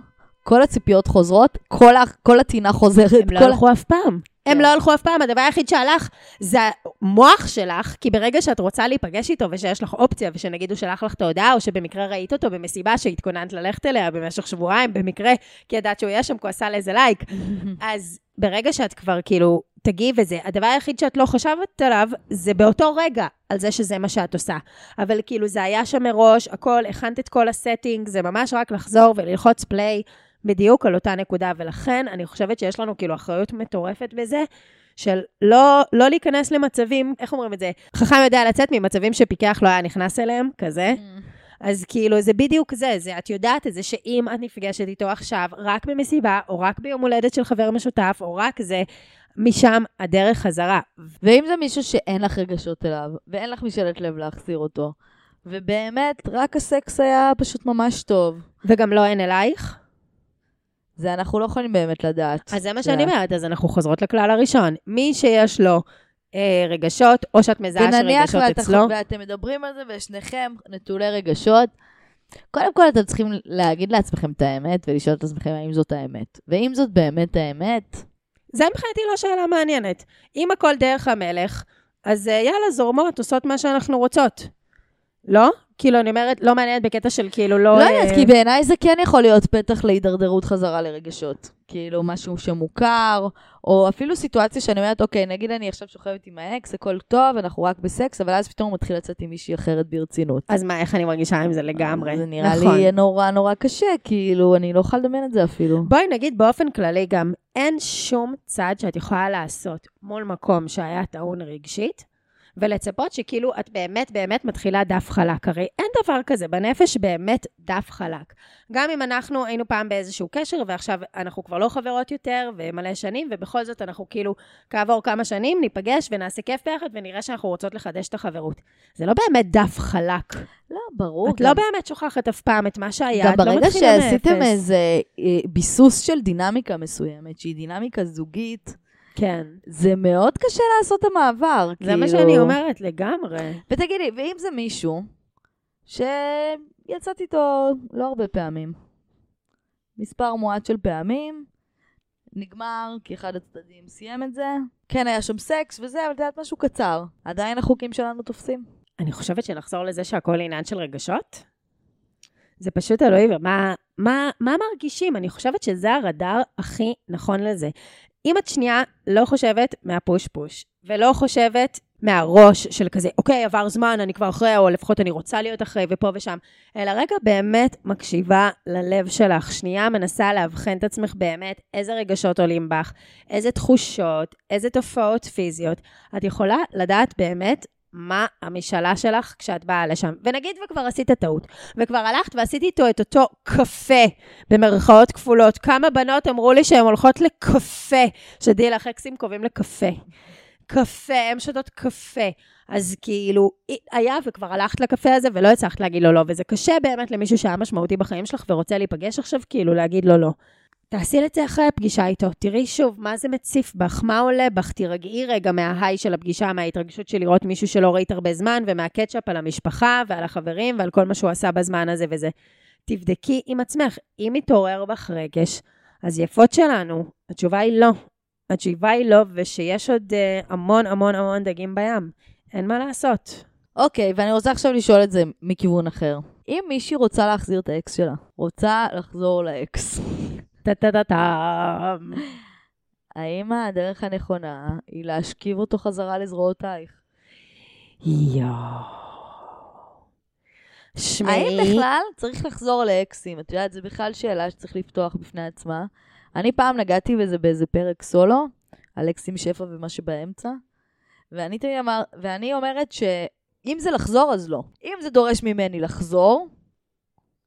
Speaker 1: כל הציפיות חוזרות, כל, ה, כל הטינה חוזרת.
Speaker 2: הם לא
Speaker 1: כל...
Speaker 2: הלכו אף פעם. הם
Speaker 1: כן.
Speaker 2: לא הלכו אף פעם, הדבר היחיד שהלך זה המוח שלך, כי ברגע שאת רוצה להיפגש איתו ושיש לך אופציה, ושנגיד הוא שלח לך את ההודעה, או שבמקרה ראית אותו במסיבה שהתכוננת ללכת אליה במשך שבועיים, במקרה, כי ידעת שהוא יהיה שם, עשה לזה לייק, (laughs) אז ברגע שאת כבר כאילו תגיעי וזה, הדבר היחיד שאת לא חשבת עליו, זה באותו רגע, על זה שזה מה שאת עושה. אבל כאילו זה היה שם מראש, הכל, הכנת את כל ה setting, זה ממש רק לחזור וללחוץ play. בדיוק על אותה נקודה, ולכן אני חושבת שיש לנו כאילו אחריות מטורפת בזה, של לא, לא להיכנס למצבים, איך אומרים את זה? חכם יודע לצאת ממצבים שפיקח לא היה נכנס אליהם, כזה. אז כאילו, זה בדיוק זה, זה, את יודעת את זה שאם את נפגשת איתו עכשיו, רק במסיבה, או רק ביום הולדת של חבר משותף, או רק זה, משם הדרך חזרה.
Speaker 1: ואם זה מישהו שאין לך רגשות אליו, ואין לך משאלת לב להחזיר אותו, ובאמת, רק הסקס היה פשוט ממש טוב,
Speaker 2: וגם לא אין אלייך.
Speaker 1: זה אנחנו לא יכולים באמת לדעת.
Speaker 2: אז זה מה שאני. אומרת, אז אנחנו חוזרות לכלל הראשון. מי שיש לו אה, רגשות, או שאת מזהה
Speaker 1: ונניח
Speaker 2: שרגשות
Speaker 1: ואת-
Speaker 2: אצלו,
Speaker 1: ואתם מדברים על זה, ושניכם נטולי רגשות, קודם כל אתם צריכים להגיד לעצמכם את האמת, ולשאול את עצמכם האם זאת האמת. ואם זאת באמת האמת,
Speaker 2: זה מבחינתי לא שאלה מעניינת. אם הכל דרך המלך, אז אה, יאללה, זורמות, עושות מה שאנחנו רוצות. לא? כאילו, אני אומרת, לא מעניינת בקטע של כאילו לא...
Speaker 1: לא
Speaker 2: אה,
Speaker 1: יודעת, כי בעיניי זה כן יכול להיות פתח להידרדרות חזרה לרגשות. כאילו, משהו שמוכר, או אפילו סיטואציה שאני אומרת, אוקיי, נגיד אני עכשיו שוכבת עם האקס, הכל טוב, אנחנו רק בסקס, אבל אז פתאום הוא מתחיל לצאת עם מישהי אחרת ברצינות.
Speaker 2: אז מה, איך אני מרגישה עם זה לגמרי?
Speaker 1: זה נראה
Speaker 2: נכון.
Speaker 1: לי נורא נורא קשה, כאילו, אני לא יכולה לדמיין את זה אפילו.
Speaker 2: בואי נגיד באופן כללי גם, אין שום צעד שאת יכולה לעשות מול מקום שהיה טעון רגשית, ולצפות שכאילו את באמת באמת מתחילה דף חלק. הרי אין דבר כזה, בנפש באמת דף חלק. גם אם אנחנו היינו פעם באיזשהו קשר, ועכשיו אנחנו כבר לא חברות יותר, ומלא שנים, ובכל זאת אנחנו כאילו, כעבור כמה שנים, ניפגש ונעשה כיף ביחד, ונראה שאנחנו רוצות לחדש את החברות. זה לא באמת דף חלק.
Speaker 1: לא, ברור.
Speaker 2: את לא באמת שוכחת אף פעם את מה שהיה,
Speaker 1: גם
Speaker 2: את לא
Speaker 1: ברגע
Speaker 2: מתחילה מאפס.
Speaker 1: שעשיתם איזה אה, ביסוס של דינמיקה מסוימת, שהיא דינמיקה זוגית,
Speaker 2: כן.
Speaker 1: זה מאוד קשה לעשות את המעבר.
Speaker 2: זה מה
Speaker 1: כאילו.
Speaker 2: שאני אומרת, לגמרי.
Speaker 1: ותגידי, ואם זה מישהו שיצאתי איתו לא הרבה פעמים, מספר מועט של פעמים, נגמר כי אחד הצדדים סיים את זה, כן היה שם סקס וזה, אבל את יודעת משהו קצר, עדיין החוקים שלנו תופסים.
Speaker 2: אני חושבת שנחזור לזה שהכל עניין של רגשות. זה פשוט אלוהי, ומה מה, מה מרגישים? אני חושבת שזה הרדאר הכי נכון לזה. אם את שנייה לא חושבת מהפוש-פוש, ולא חושבת מהראש של כזה, אוקיי, עבר זמן, אני כבר אחרי, או לפחות אני רוצה להיות אחרי, ופה ושם, אלא רגע באמת מקשיבה ללב שלך, שנייה מנסה לאבחן את עצמך באמת איזה רגשות עולים בך, איזה תחושות, איזה תופעות פיזיות. את יכולה לדעת באמת מה המשאלה שלך כשאת באה לשם. ונגיד וכבר עשית טעות, וכבר הלכת ועשית איתו את אותו קפה, במרכאות כפולות. כמה בנות אמרו לי שהן הולכות לקפה, שתדעי לך, קובעים לקפה. קפה, הן שותות קפה. אז כאילו, היה וכבר הלכת לקפה הזה ולא הצלחת להגיד לו לא, וזה קשה באמת למישהו שהיה משמעותי בחיים שלך ורוצה להיפגש עכשיו, כאילו להגיד לו לא. תעשי את זה אחרי הפגישה איתו, תראי שוב מה זה מציף בך, מה עולה בך, תירגעי רגע מההיי של הפגישה, מההתרגשות של לראות מישהו שלא ראית הרבה זמן, ומהקטשאפ על המשפחה ועל החברים ועל כל מה שהוא עשה בזמן הזה וזה. תבדקי עם עצמך, אם מתעורר בך רגש, אז יפות שלנו, התשובה היא לא. התשובה היא לא, ושיש עוד uh, המון המון המון דגים בים. אין מה לעשות.
Speaker 1: אוקיי, ואני רוצה עכשיו לשאול את זה מכיוון אחר. אם מישהי רוצה להחזיר את האקס שלה, רוצה לחזור לאקס,
Speaker 2: טה-טה-טה-טה.
Speaker 1: האם הדרך הנכונה היא להשכיב אותו חזרה לזרועותייך?
Speaker 2: יואו. שמעי,
Speaker 1: האם בכלל צריך לחזור לאקסים? את יודעת, זו בכלל שאלה שצריך לפתוח בפני עצמה. אני פעם נגעתי בזה באיזה פרק סולו, על אקסים שפע ומה שבאמצע, ואני, אמר, ואני אומרת שאם זה לחזור, אז לא. אם זה דורש ממני לחזור,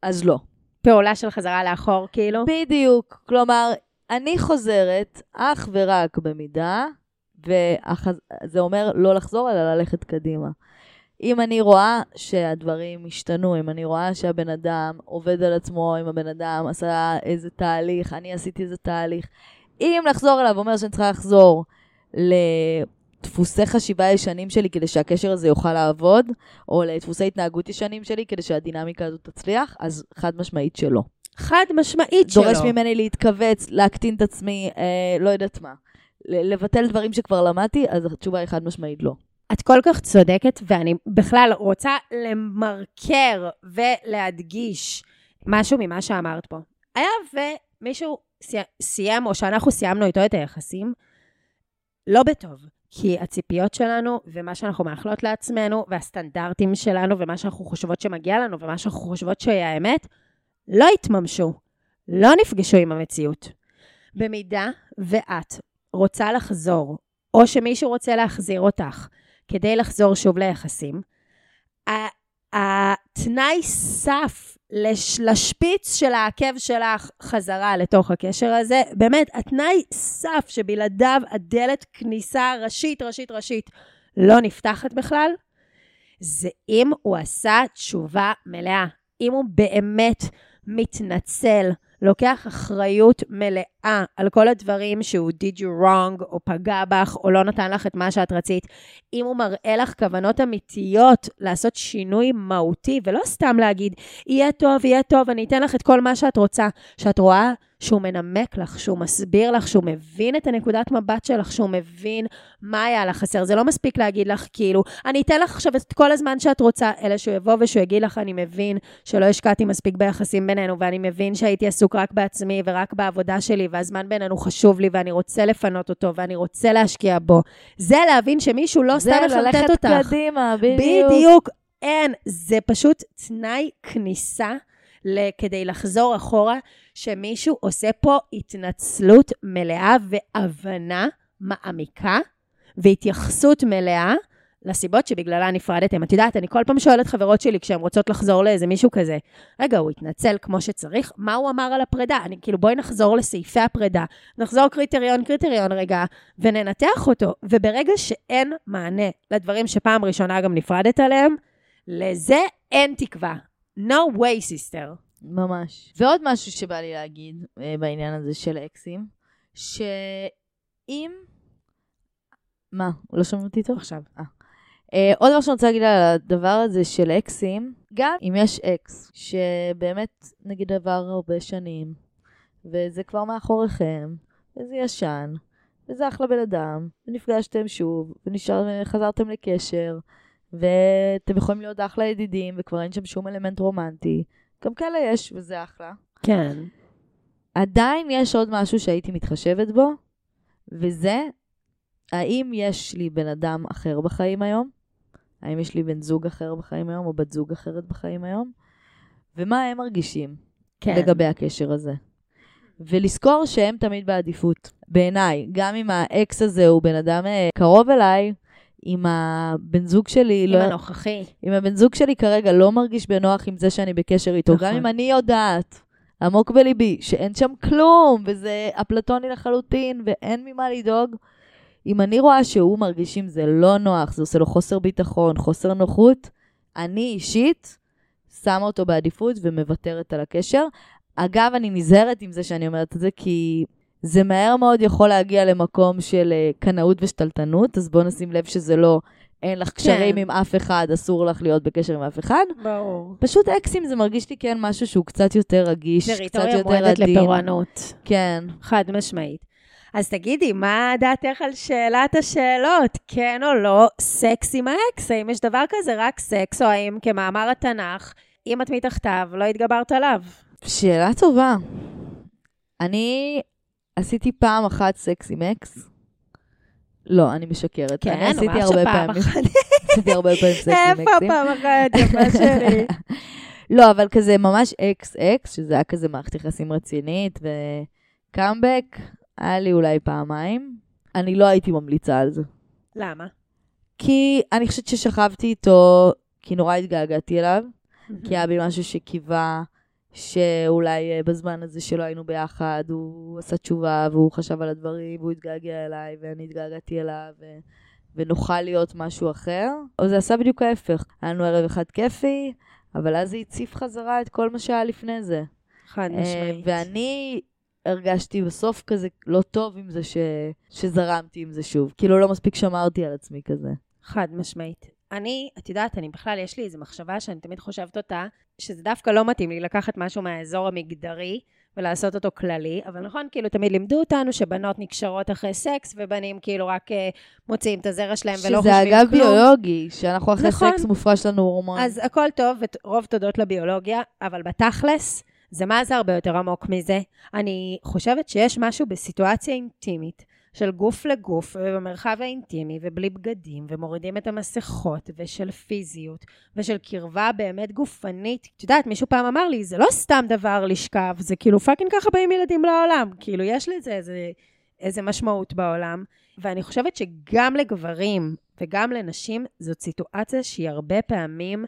Speaker 1: אז לא.
Speaker 2: פעולה של חזרה לאחור, כאילו?
Speaker 1: בדיוק. כלומר, אני חוזרת אך ורק במידה, וזה אומר לא לחזור, אלא ללכת קדימה. אם אני רואה שהדברים השתנו, אם אני רואה שהבן אדם עובד על עצמו, אם הבן אדם עשה איזה תהליך, אני עשיתי איזה תהליך, אם לחזור אליו אומר שאני צריכה לחזור לדפוסי חשיבה ישנים שלי כדי שהקשר הזה יוכל לעבוד, או לדפוסי התנהגות ישנים שלי כדי שהדינמיקה הזאת תצליח, אז חד משמעית שלא.
Speaker 2: חד משמעית שלא.
Speaker 1: דורש ממני להתכווץ, להקטין את עצמי, אה, לא יודעת מה. לבטל דברים שכבר למדתי, אז התשובה היא חד משמעית לא.
Speaker 2: את כל כך צודקת, ואני בכלל רוצה למרקר ולהדגיש משהו ממה שאמרת פה. היה ומישהו סיים, או שאנחנו סיימנו איתו את היחסים, לא בטוב. כי הציפיות שלנו, ומה שאנחנו מאחלות לעצמנו, והסטנדרטים שלנו, ומה שאנחנו חושבות שמגיע לנו, ומה שאנחנו חושבות שהיא האמת, לא התממשו. לא נפגשו עם המציאות. במידה ואת רוצה לחזור, או שמישהו רוצה להחזיר אותך, כדי לחזור שוב ליחסים, התנאי סף לשפיץ של העקב שלך חזרה לתוך הקשר הזה, באמת, התנאי סף שבלעדיו הדלת כניסה ראשית, ראשית, ראשית לא נפתחת בכלל, זה אם הוא עשה תשובה מלאה. אם הוא באמת מתנצל, לוקח אחריות מלאה על כל הדברים שהוא did you wrong, או פגע בך, או לא נתן לך את מה שאת רצית. אם הוא מראה לך כוונות אמיתיות לעשות שינוי מהותי, ולא סתם להגיד, יהיה טוב, יהיה טוב, אני אתן לך את כל מה שאת רוצה. שאת רואה שהוא מנמק לך, שהוא מסביר לך, שהוא מבין את הנקודת מבט שלך, שהוא מבין מה היה לך חסר. זה לא מספיק להגיד לך, כאילו, אני אתן לך עכשיו את כל הזמן שאת רוצה, אלא שהוא יבוא ושהוא יגיד לך, אני מבין שלא השקעתי מספיק ביחסים בינינו, ואני מבין שהייתי עסוק רק בעצמי ורק בעבודה שלי, והזמן בינינו חשוב לי, ואני רוצה לפנות אותו, ואני רוצה להשקיע בו. זה להבין שמישהו לא סתם מחרטט אותך.
Speaker 1: זה ללכת קדימה, בדיוק.
Speaker 2: בדיוק. אין, זה פשוט תנאי כניסה כדי לחזור אחורה, שמישהו עושה פה התנצלות מלאה והבנה מעמיקה והתייחסות מלאה לסיבות שבגללה נפרדתם. את יודעת, אני כל פעם שואלת חברות שלי כשהן רוצות לחזור לאיזה מישהו כזה, רגע, הוא התנצל כמו שצריך? מה הוא אמר על הפרידה? אני כאילו, בואי נחזור לסעיפי הפרידה, נחזור קריטריון קריטריון רגע, וננתח אותו. וברגע שאין מענה לדברים שפעם ראשונה גם נפרדת עליהם, לזה אין תקווה. No way, sister.
Speaker 1: ממש. ועוד משהו שבא לי להגיד אה, בעניין הזה של אקסים, שאם... מה? לא שומעים אותי טוב?
Speaker 2: עכשיו.
Speaker 1: אה. אה, עוד משהו שאני רוצה להגיד על הדבר הזה של אקסים, גם אם יש אקס שבאמת נגיד עבר הרבה שנים, וזה כבר מאחוריכם, וזה ישן, וזה אחלה בן אדם, ונפגשתם שוב, וחזרתם לקשר, ואתם יכולים להיות אחלה ידידים, וכבר אין שם שום אלמנט רומנטי. גם כאלה יש, וזה אחלה.
Speaker 2: כן.
Speaker 1: עדיין יש עוד משהו שהייתי מתחשבת בו, וזה, האם יש לי בן אדם אחר בחיים היום? האם יש לי בן זוג אחר בחיים היום, או בת זוג אחרת בחיים היום? ומה הם מרגישים כן. לגבי הקשר הזה? ולזכור שהם תמיד בעדיפות. בעיניי, גם אם האקס הזה הוא בן אדם אה, קרוב אליי, אם הבן זוג שלי...
Speaker 2: עם לא... הנוכחי.
Speaker 1: אם הבן זוג שלי כרגע לא מרגיש בנוח עם זה שאני בקשר איתו, נכון. גם אם אני יודעת, עמוק בליבי, שאין שם כלום, וזה אפלטוני לחלוטין, ואין ממה לדאוג, אם אני רואה שהוא מרגיש עם זה לא נוח, זה עושה לו חוסר ביטחון, חוסר נוחות, אני אישית שמה אותו בעדיפות ומוותרת על הקשר. אגב, אני נזהרת עם זה שאני אומרת את זה, כי זה מהר מאוד יכול להגיע למקום של uh, קנאות ושתלטנות, אז בואו נשים לב שזה לא, אין לך קשרים כן. עם אף אחד, אסור לך להיות בקשר עם אף אחד.
Speaker 2: ברור.
Speaker 1: פשוט אקסים זה מרגיש לי כן משהו שהוא קצת יותר רגיש, קצת יותר עדין. טריטוריה מועדת
Speaker 2: לפורענות.
Speaker 1: כן.
Speaker 2: חד משמעית. אז תגידי, מה דעתך על שאלת השאלות? כן או לא, סקס עם האקס? האם יש דבר כזה רק סקס, או האם כמאמר התנ"ך, אם את מתחתיו, לא התגברת עליו?
Speaker 1: שאלה טובה. אני עשיתי פעם אחת סקס עם אקס. לא, אני משקרת.
Speaker 2: כן,
Speaker 1: אני עשיתי
Speaker 2: הרבה פעמים. (laughs)
Speaker 1: עשיתי הרבה פעמים סקס עם אקסים.
Speaker 2: איפה פעם אחת, יפה (laughs) שלי?
Speaker 1: לא, אבל כזה ממש אקס אקס, שזה היה כזה מערכת יחסים רצינית, וקאמבק, היה לי אולי פעמיים. אני לא הייתי ממליצה על זה.
Speaker 2: למה?
Speaker 1: כי אני חושבת ששכבתי איתו, כי נורא התגעגעתי אליו, כי היה בי משהו שקיווה שאולי אה, בזמן הזה שלא היינו ביחד, הוא עשה תשובה והוא חשב על הדברים, והוא התגעגע אליי ואני התגעגעתי אליו, ו... ונוכל להיות משהו אחר. או זה עשה בדיוק ההפך. היה לנו ערב אחד כיפי, אבל אז זה הציף חזרה את כל מה שהיה לפני זה.
Speaker 2: חד
Speaker 1: אה,
Speaker 2: משמעית.
Speaker 1: ואני הרגשתי בסוף כזה לא טוב עם זה ש... שזרמתי עם זה שוב. כאילו לא מספיק שמרתי על עצמי כזה.
Speaker 2: חד משמעית. אני, את יודעת, אני בכלל, יש לי איזו מחשבה שאני תמיד חושבת אותה, שזה דווקא לא מתאים לי לקחת משהו מהאזור המגדרי ולעשות אותו כללי, אבל נכון, כאילו, תמיד לימדו אותנו שבנות נקשרות אחרי סקס, ובנים כאילו רק אה, מוציאים את הזרע שלהם ולא חושבים
Speaker 1: שזה
Speaker 2: כלום.
Speaker 1: אגב ביולוגי, שאנחנו אחרי
Speaker 2: נכון.
Speaker 1: סקס מופרש לנו הורמון.
Speaker 2: אז הכל טוב, ורוב תודות לביולוגיה, אבל בתכלס, זה מה זה הרבה יותר עמוק מזה. אני חושבת שיש משהו בסיטואציה אינטימית, של גוף לגוף, ובמרחב האינטימי, ובלי בגדים, ומורידים את המסכות, ושל פיזיות, ושל קרבה באמת גופנית. את יודעת, מישהו פעם אמר לי, זה לא סתם דבר לשכב, זה כאילו fucking ככה באים ילדים לעולם. כאילו, יש לזה איזה, איזה משמעות בעולם. ואני חושבת שגם לגברים וגם לנשים, זאת סיטואציה שהיא הרבה פעמים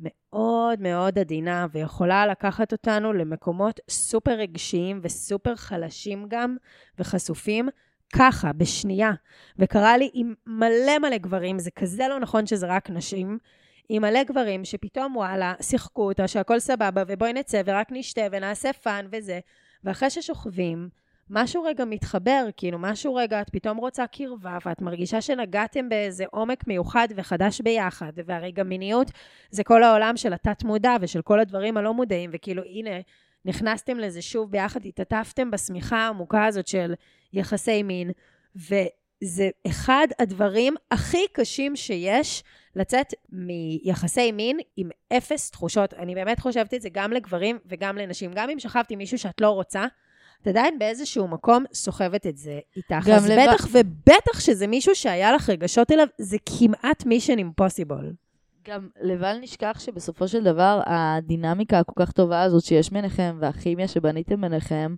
Speaker 2: מאוד מאוד עדינה, ויכולה לקחת אותנו למקומות סופר רגשיים וסופר חלשים גם, וחשופים, ככה, בשנייה. וקרה לי עם מלא מלא גברים, זה כזה לא נכון שזה רק נשים, עם מלא גברים שפתאום וואלה, שיחקו אותה, שהכל סבבה, ובואי נצא ורק נשתה ונעשה fun וזה, ואחרי ששוכבים, משהו רגע מתחבר, כאילו משהו רגע, את פתאום רוצה קרבה, ואת מרגישה שנגעתם באיזה עומק מיוחד וחדש ביחד, והרי גם מיניות זה כל העולם של התת-מודע ושל כל הדברים הלא מודעים, וכאילו הנה, נכנסתם לזה שוב ביחד, התעטפתם בשמיכה העמוקה הזאת של יחסי מין, וזה אחד הדברים הכי קשים שיש, לצאת מיחסי מין עם אפס תחושות. אני באמת חושבת את זה גם לגברים וגם לנשים. גם אם שכבתי עם מישהו שאת לא רוצה, את עדיין באיזשהו מקום סוחבת את זה איתך.
Speaker 1: גם
Speaker 2: אז
Speaker 1: לבד-
Speaker 2: בטח ובטח שזה מישהו שהיה לך רגשות אליו, זה כמעט mission impossible.
Speaker 1: גם לבל נשכח שבסופו של דבר, הדינמיקה הכל כך טובה הזאת שיש ביניכם, והכימיה שבניתם ביניכם,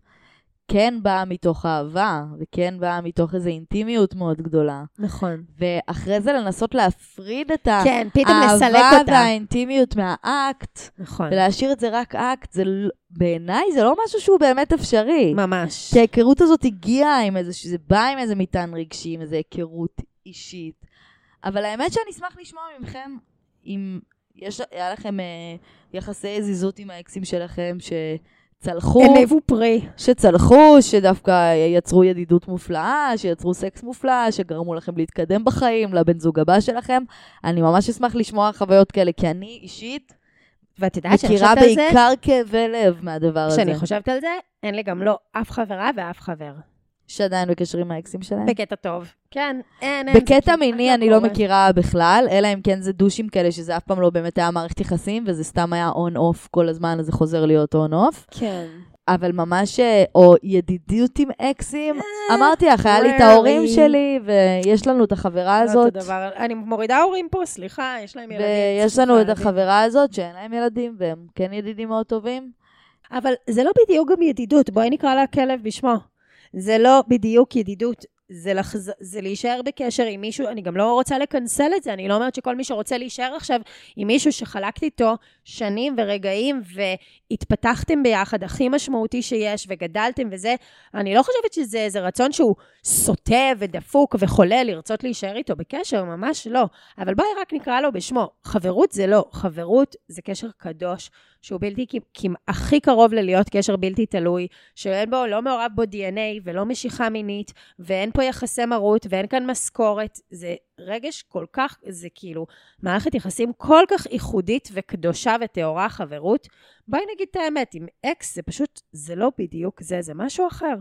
Speaker 1: כן באה מתוך אהבה, וכן באה מתוך איזו אינטימיות מאוד גדולה.
Speaker 2: נכון.
Speaker 1: ואחרי זה לנסות להפריד את
Speaker 2: כן,
Speaker 1: האהבה. והאינטימיות מהאקט,
Speaker 2: נכון.
Speaker 1: ולהשאיר את זה רק אקט, זה בעיניי זה לא משהו שהוא באמת אפשרי.
Speaker 2: ממש.
Speaker 1: כי ההיכרות הזאת הגיעה עם איזה, זה בא עם איזה מטען רגשי, עם איזה היכרות אישית. אבל האמת שאני אשמח לשמוע מכם, אם יש, היה לכם אה, יחסי זיזות עם האקסים שלכם שצלחו,
Speaker 2: הניבו פרי.
Speaker 1: שצלחו, שדווקא יצרו ידידות מופלאה, שיצרו סקס מופלא, שגרמו לכם להתקדם בחיים, לבן זוג הבא שלכם. אני ממש אשמח לשמוע חוויות כאלה, כי אני אישית
Speaker 2: ואת יודעת שאני
Speaker 1: מכירה
Speaker 2: חושבת על זה,
Speaker 1: בעיקר כאבי לב מהדבר הזה.
Speaker 2: כשאני חושבת על זה, אין לי גם לא אף חברה ואף חבר.
Speaker 1: שעדיין בקשר עם האקסים שלהם?
Speaker 2: בקטע טוב. כן, אין, אין.
Speaker 1: בקטע
Speaker 2: כמעט
Speaker 1: מיני אני לא. מכירה בכלל, אלא אם כן זה דושים כאלה, שזה אף פעם לא באמת היה מערכת יחסים, וזה סתם היה און-אוף כל הזמן, אז זה חוזר להיות און-אוף.
Speaker 2: כן.
Speaker 1: אבל ממש, אה, או ידידות עם אקסים, אמרתי לך, היה לי את ההורים. שלי, ויש לנו את החברה
Speaker 2: לא
Speaker 1: הזאת.
Speaker 2: אני מורידה הורים פה, סליחה, יש להם ילדים.
Speaker 1: ויש לנו את החברה הזאת שאין להם ילדים, והם כן ידידים מאוד טובים.
Speaker 2: אבל זה לא בדיוק גם ידידות, בואי נקרא לה כלב בשמו. זה לא בדיוק ידידות, זה, לחז... זה להישאר בקשר עם מישהו, אני גם לא רוצה לקנסל את זה, אני לא אומרת שכל מי שרוצה להישאר עכשיו עם מישהו שחלקת איתו שנים ורגעים והתפתחתם ביחד, הכי משמעותי שיש, וגדלתם וזה, אני לא חושבת שזה איזה רצון שהוא סוטה ודפוק וחולה לרצות להישאר איתו בקשר, ממש לא. אבל בואי רק נקרא לו בשמו. חברות זה לא, חברות זה קשר קדוש, שהוא בלתי, הכי קרוב ללהיות קשר בלתי תלוי, שאין בו, לא מעורב בו DNA ולא משיכה מינית, ואין פה יחסי מרות ואין כאן משכורת. זה רגש כל כך, זה כאילו מערכת יחסים כל כך ייחודית וקדושה וטהורה, חברות. בואי נגיד את האמת, עם אקס זה פשוט, זה לא בדיוק זה, זה משהו אחר.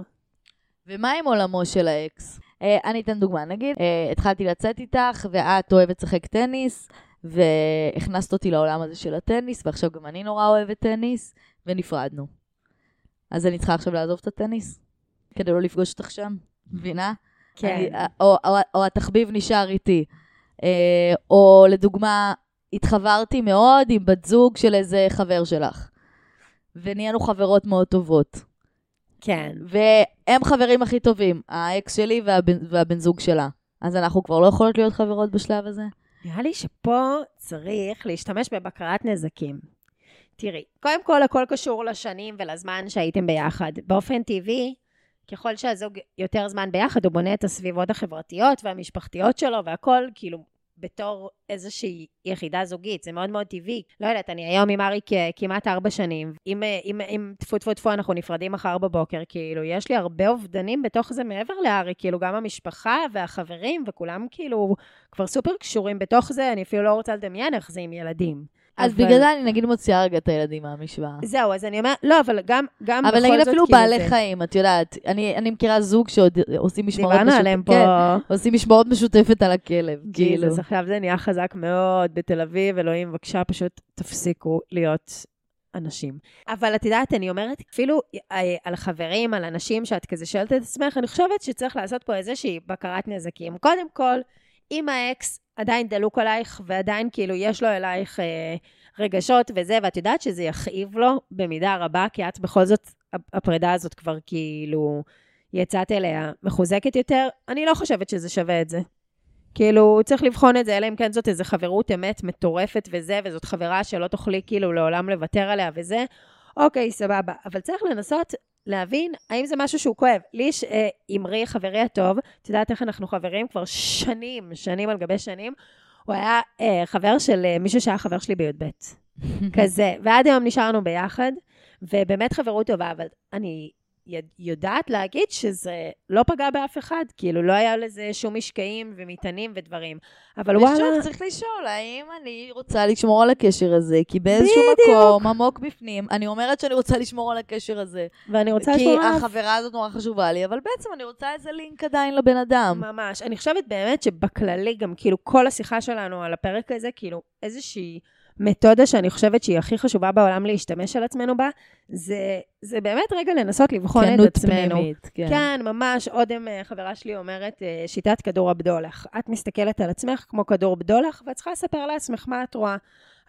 Speaker 1: ומה עם עולמו של האקס? אה, אני אתן דוגמה, נגיד, אה, התחלתי לצאת איתך, ואת אוהבת לשחק טניס, והכנסת אותי לעולם הזה של הטניס, ועכשיו גם אני נורא אוהבת טניס, ונפרדנו. אז אני צריכה עכשיו לעזוב את הטניס? כדי לא לפגוש אותך שם? מבינה?
Speaker 2: כן.
Speaker 1: אני, או, או, או התחביב נשאר איתי. אה, או לדוגמה, התחברתי מאוד עם בת זוג של איזה חבר שלך. ונהיינו חברות מאוד טובות.
Speaker 2: כן.
Speaker 1: והם חברים הכי טובים, האקס שלי והבן, והבן זוג שלה. אז אנחנו כבר לא יכולות להיות חברות בשלב הזה?
Speaker 2: נראה לי שפה צריך להשתמש בבקרת נזקים. תראי, קודם כל הכל קשור לשנים ולזמן שהייתם ביחד. באופן טבעי, ככל שהזוג יותר זמן ביחד, הוא בונה את הסביבות החברתיות והמשפחתיות שלו והכל, כאילו, בתור איזושהי יחידה זוגית, זה מאוד מאוד טבעי. לא יודעת, אני היום עם אריק כמעט ארבע שנים. אם, אם, אם טפו טפו טפו אנחנו נפרדים מחר בבוקר, כאילו, יש לי הרבה אובדנים בתוך זה מעבר לאריק, כאילו, גם המשפחה והחברים, וכולם כאילו כבר סופר קשורים בתוך זה, אני אפילו לא רוצה לדמיין איך זה עם ילדים.
Speaker 1: אז
Speaker 2: אבל-
Speaker 1: בגלל זה אני נגיד מוציאה רגע את הילדים מהמשוואה.
Speaker 2: זהו, אז אני אומרת, לא, אבל גם, גם
Speaker 1: אבל
Speaker 2: בכל
Speaker 1: נגיד
Speaker 2: זאת,
Speaker 1: אפילו
Speaker 2: כאילו
Speaker 1: בעלי
Speaker 2: זה-
Speaker 1: חיים, את יודעת, אני, אני מכירה זוג שעוד עושים משמרות
Speaker 2: דיברנו עליהם פה.
Speaker 1: כן, עושים משמרות משותפת על הכלב, כאילו.
Speaker 2: ג'יזוס, עכשיו זה נהיה חזק מאוד בתל אביב, אלוהים, בבקשה, פשוט תפסיקו להיות אנשים. אבל את יודעת, אני אומרת, אפילו אה, על חברים, על אנשים שאת כזה שואלת את עצמך, אני חושבת שצריך לעשות פה איזושהי בקרת נזקים. קודם כל, אם האקס עדיין דלוק עלייך, ועדיין כאילו יש לו אלייך אה, רגשות וזה, ואת יודעת שזה יכאיב לו במידה רבה, כי את בכל זאת, הפרידה הזאת כבר כאילו יצאת אליה מחוזקת יותר, אני לא חושבת שזה שווה את זה. כאילו, צריך לבחון את זה, אלא אם כן זאת איזו חברות אמת מטורפת וזה, וזאת חברה שלא תוכלי כאילו לעולם לוותר עליה וזה, אוקיי, סבבה. אבל צריך לנסות להבין האם זה משהו שהוא כואב. לי יש אה, אמרי, חברי הטוב, את יודעת איך אנחנו חברים כבר שנים, שנים על גבי שנים, הוא היה אה, חבר של אה, מישהו שהיה חבר שלי בי"ב. (laughs) כזה, ועד היום נשארנו ביחד, ובאמת חברות טובה, אבל אני יודעת להגיד שזה לא פגע באף אחד, כאילו לא היה לזה שום משקעים ומטענים ודברים. אבל וואלה,
Speaker 1: ושוב, צריך לשאול, האם אני רוצה לשמור על הקשר הזה? כי באיזשהו
Speaker 2: בדיוק.
Speaker 1: מקום, עמוק בפנים, אני אומרת שאני רוצה לשמור על הקשר הזה.
Speaker 2: ואני רוצה
Speaker 1: כי
Speaker 2: לשמור עליו.
Speaker 1: החברה הזאת נורא חשובה לי, אבל בעצם אני רוצה איזה לינק עדיין לבן אדם.
Speaker 2: ממש. אני חושבת באמת שבכללי, גם כאילו כל השיחה שלנו על הפרק הזה, כאילו איזושהי מתודה שאני חושבת שהיא הכי חשובה בעולם להשתמש על עצמנו בה, זה, זה באמת רגע לנסות לבחון את עצמנו.
Speaker 1: פנימית, כן.
Speaker 2: כן, ממש. אודם, אה, חברה שלי אומרת, אה, שיטת כדור הבדולח. את מסתכלת על עצמך כמו כדור בדולח, ואת צריכה לספר לעצמך מה את רואה.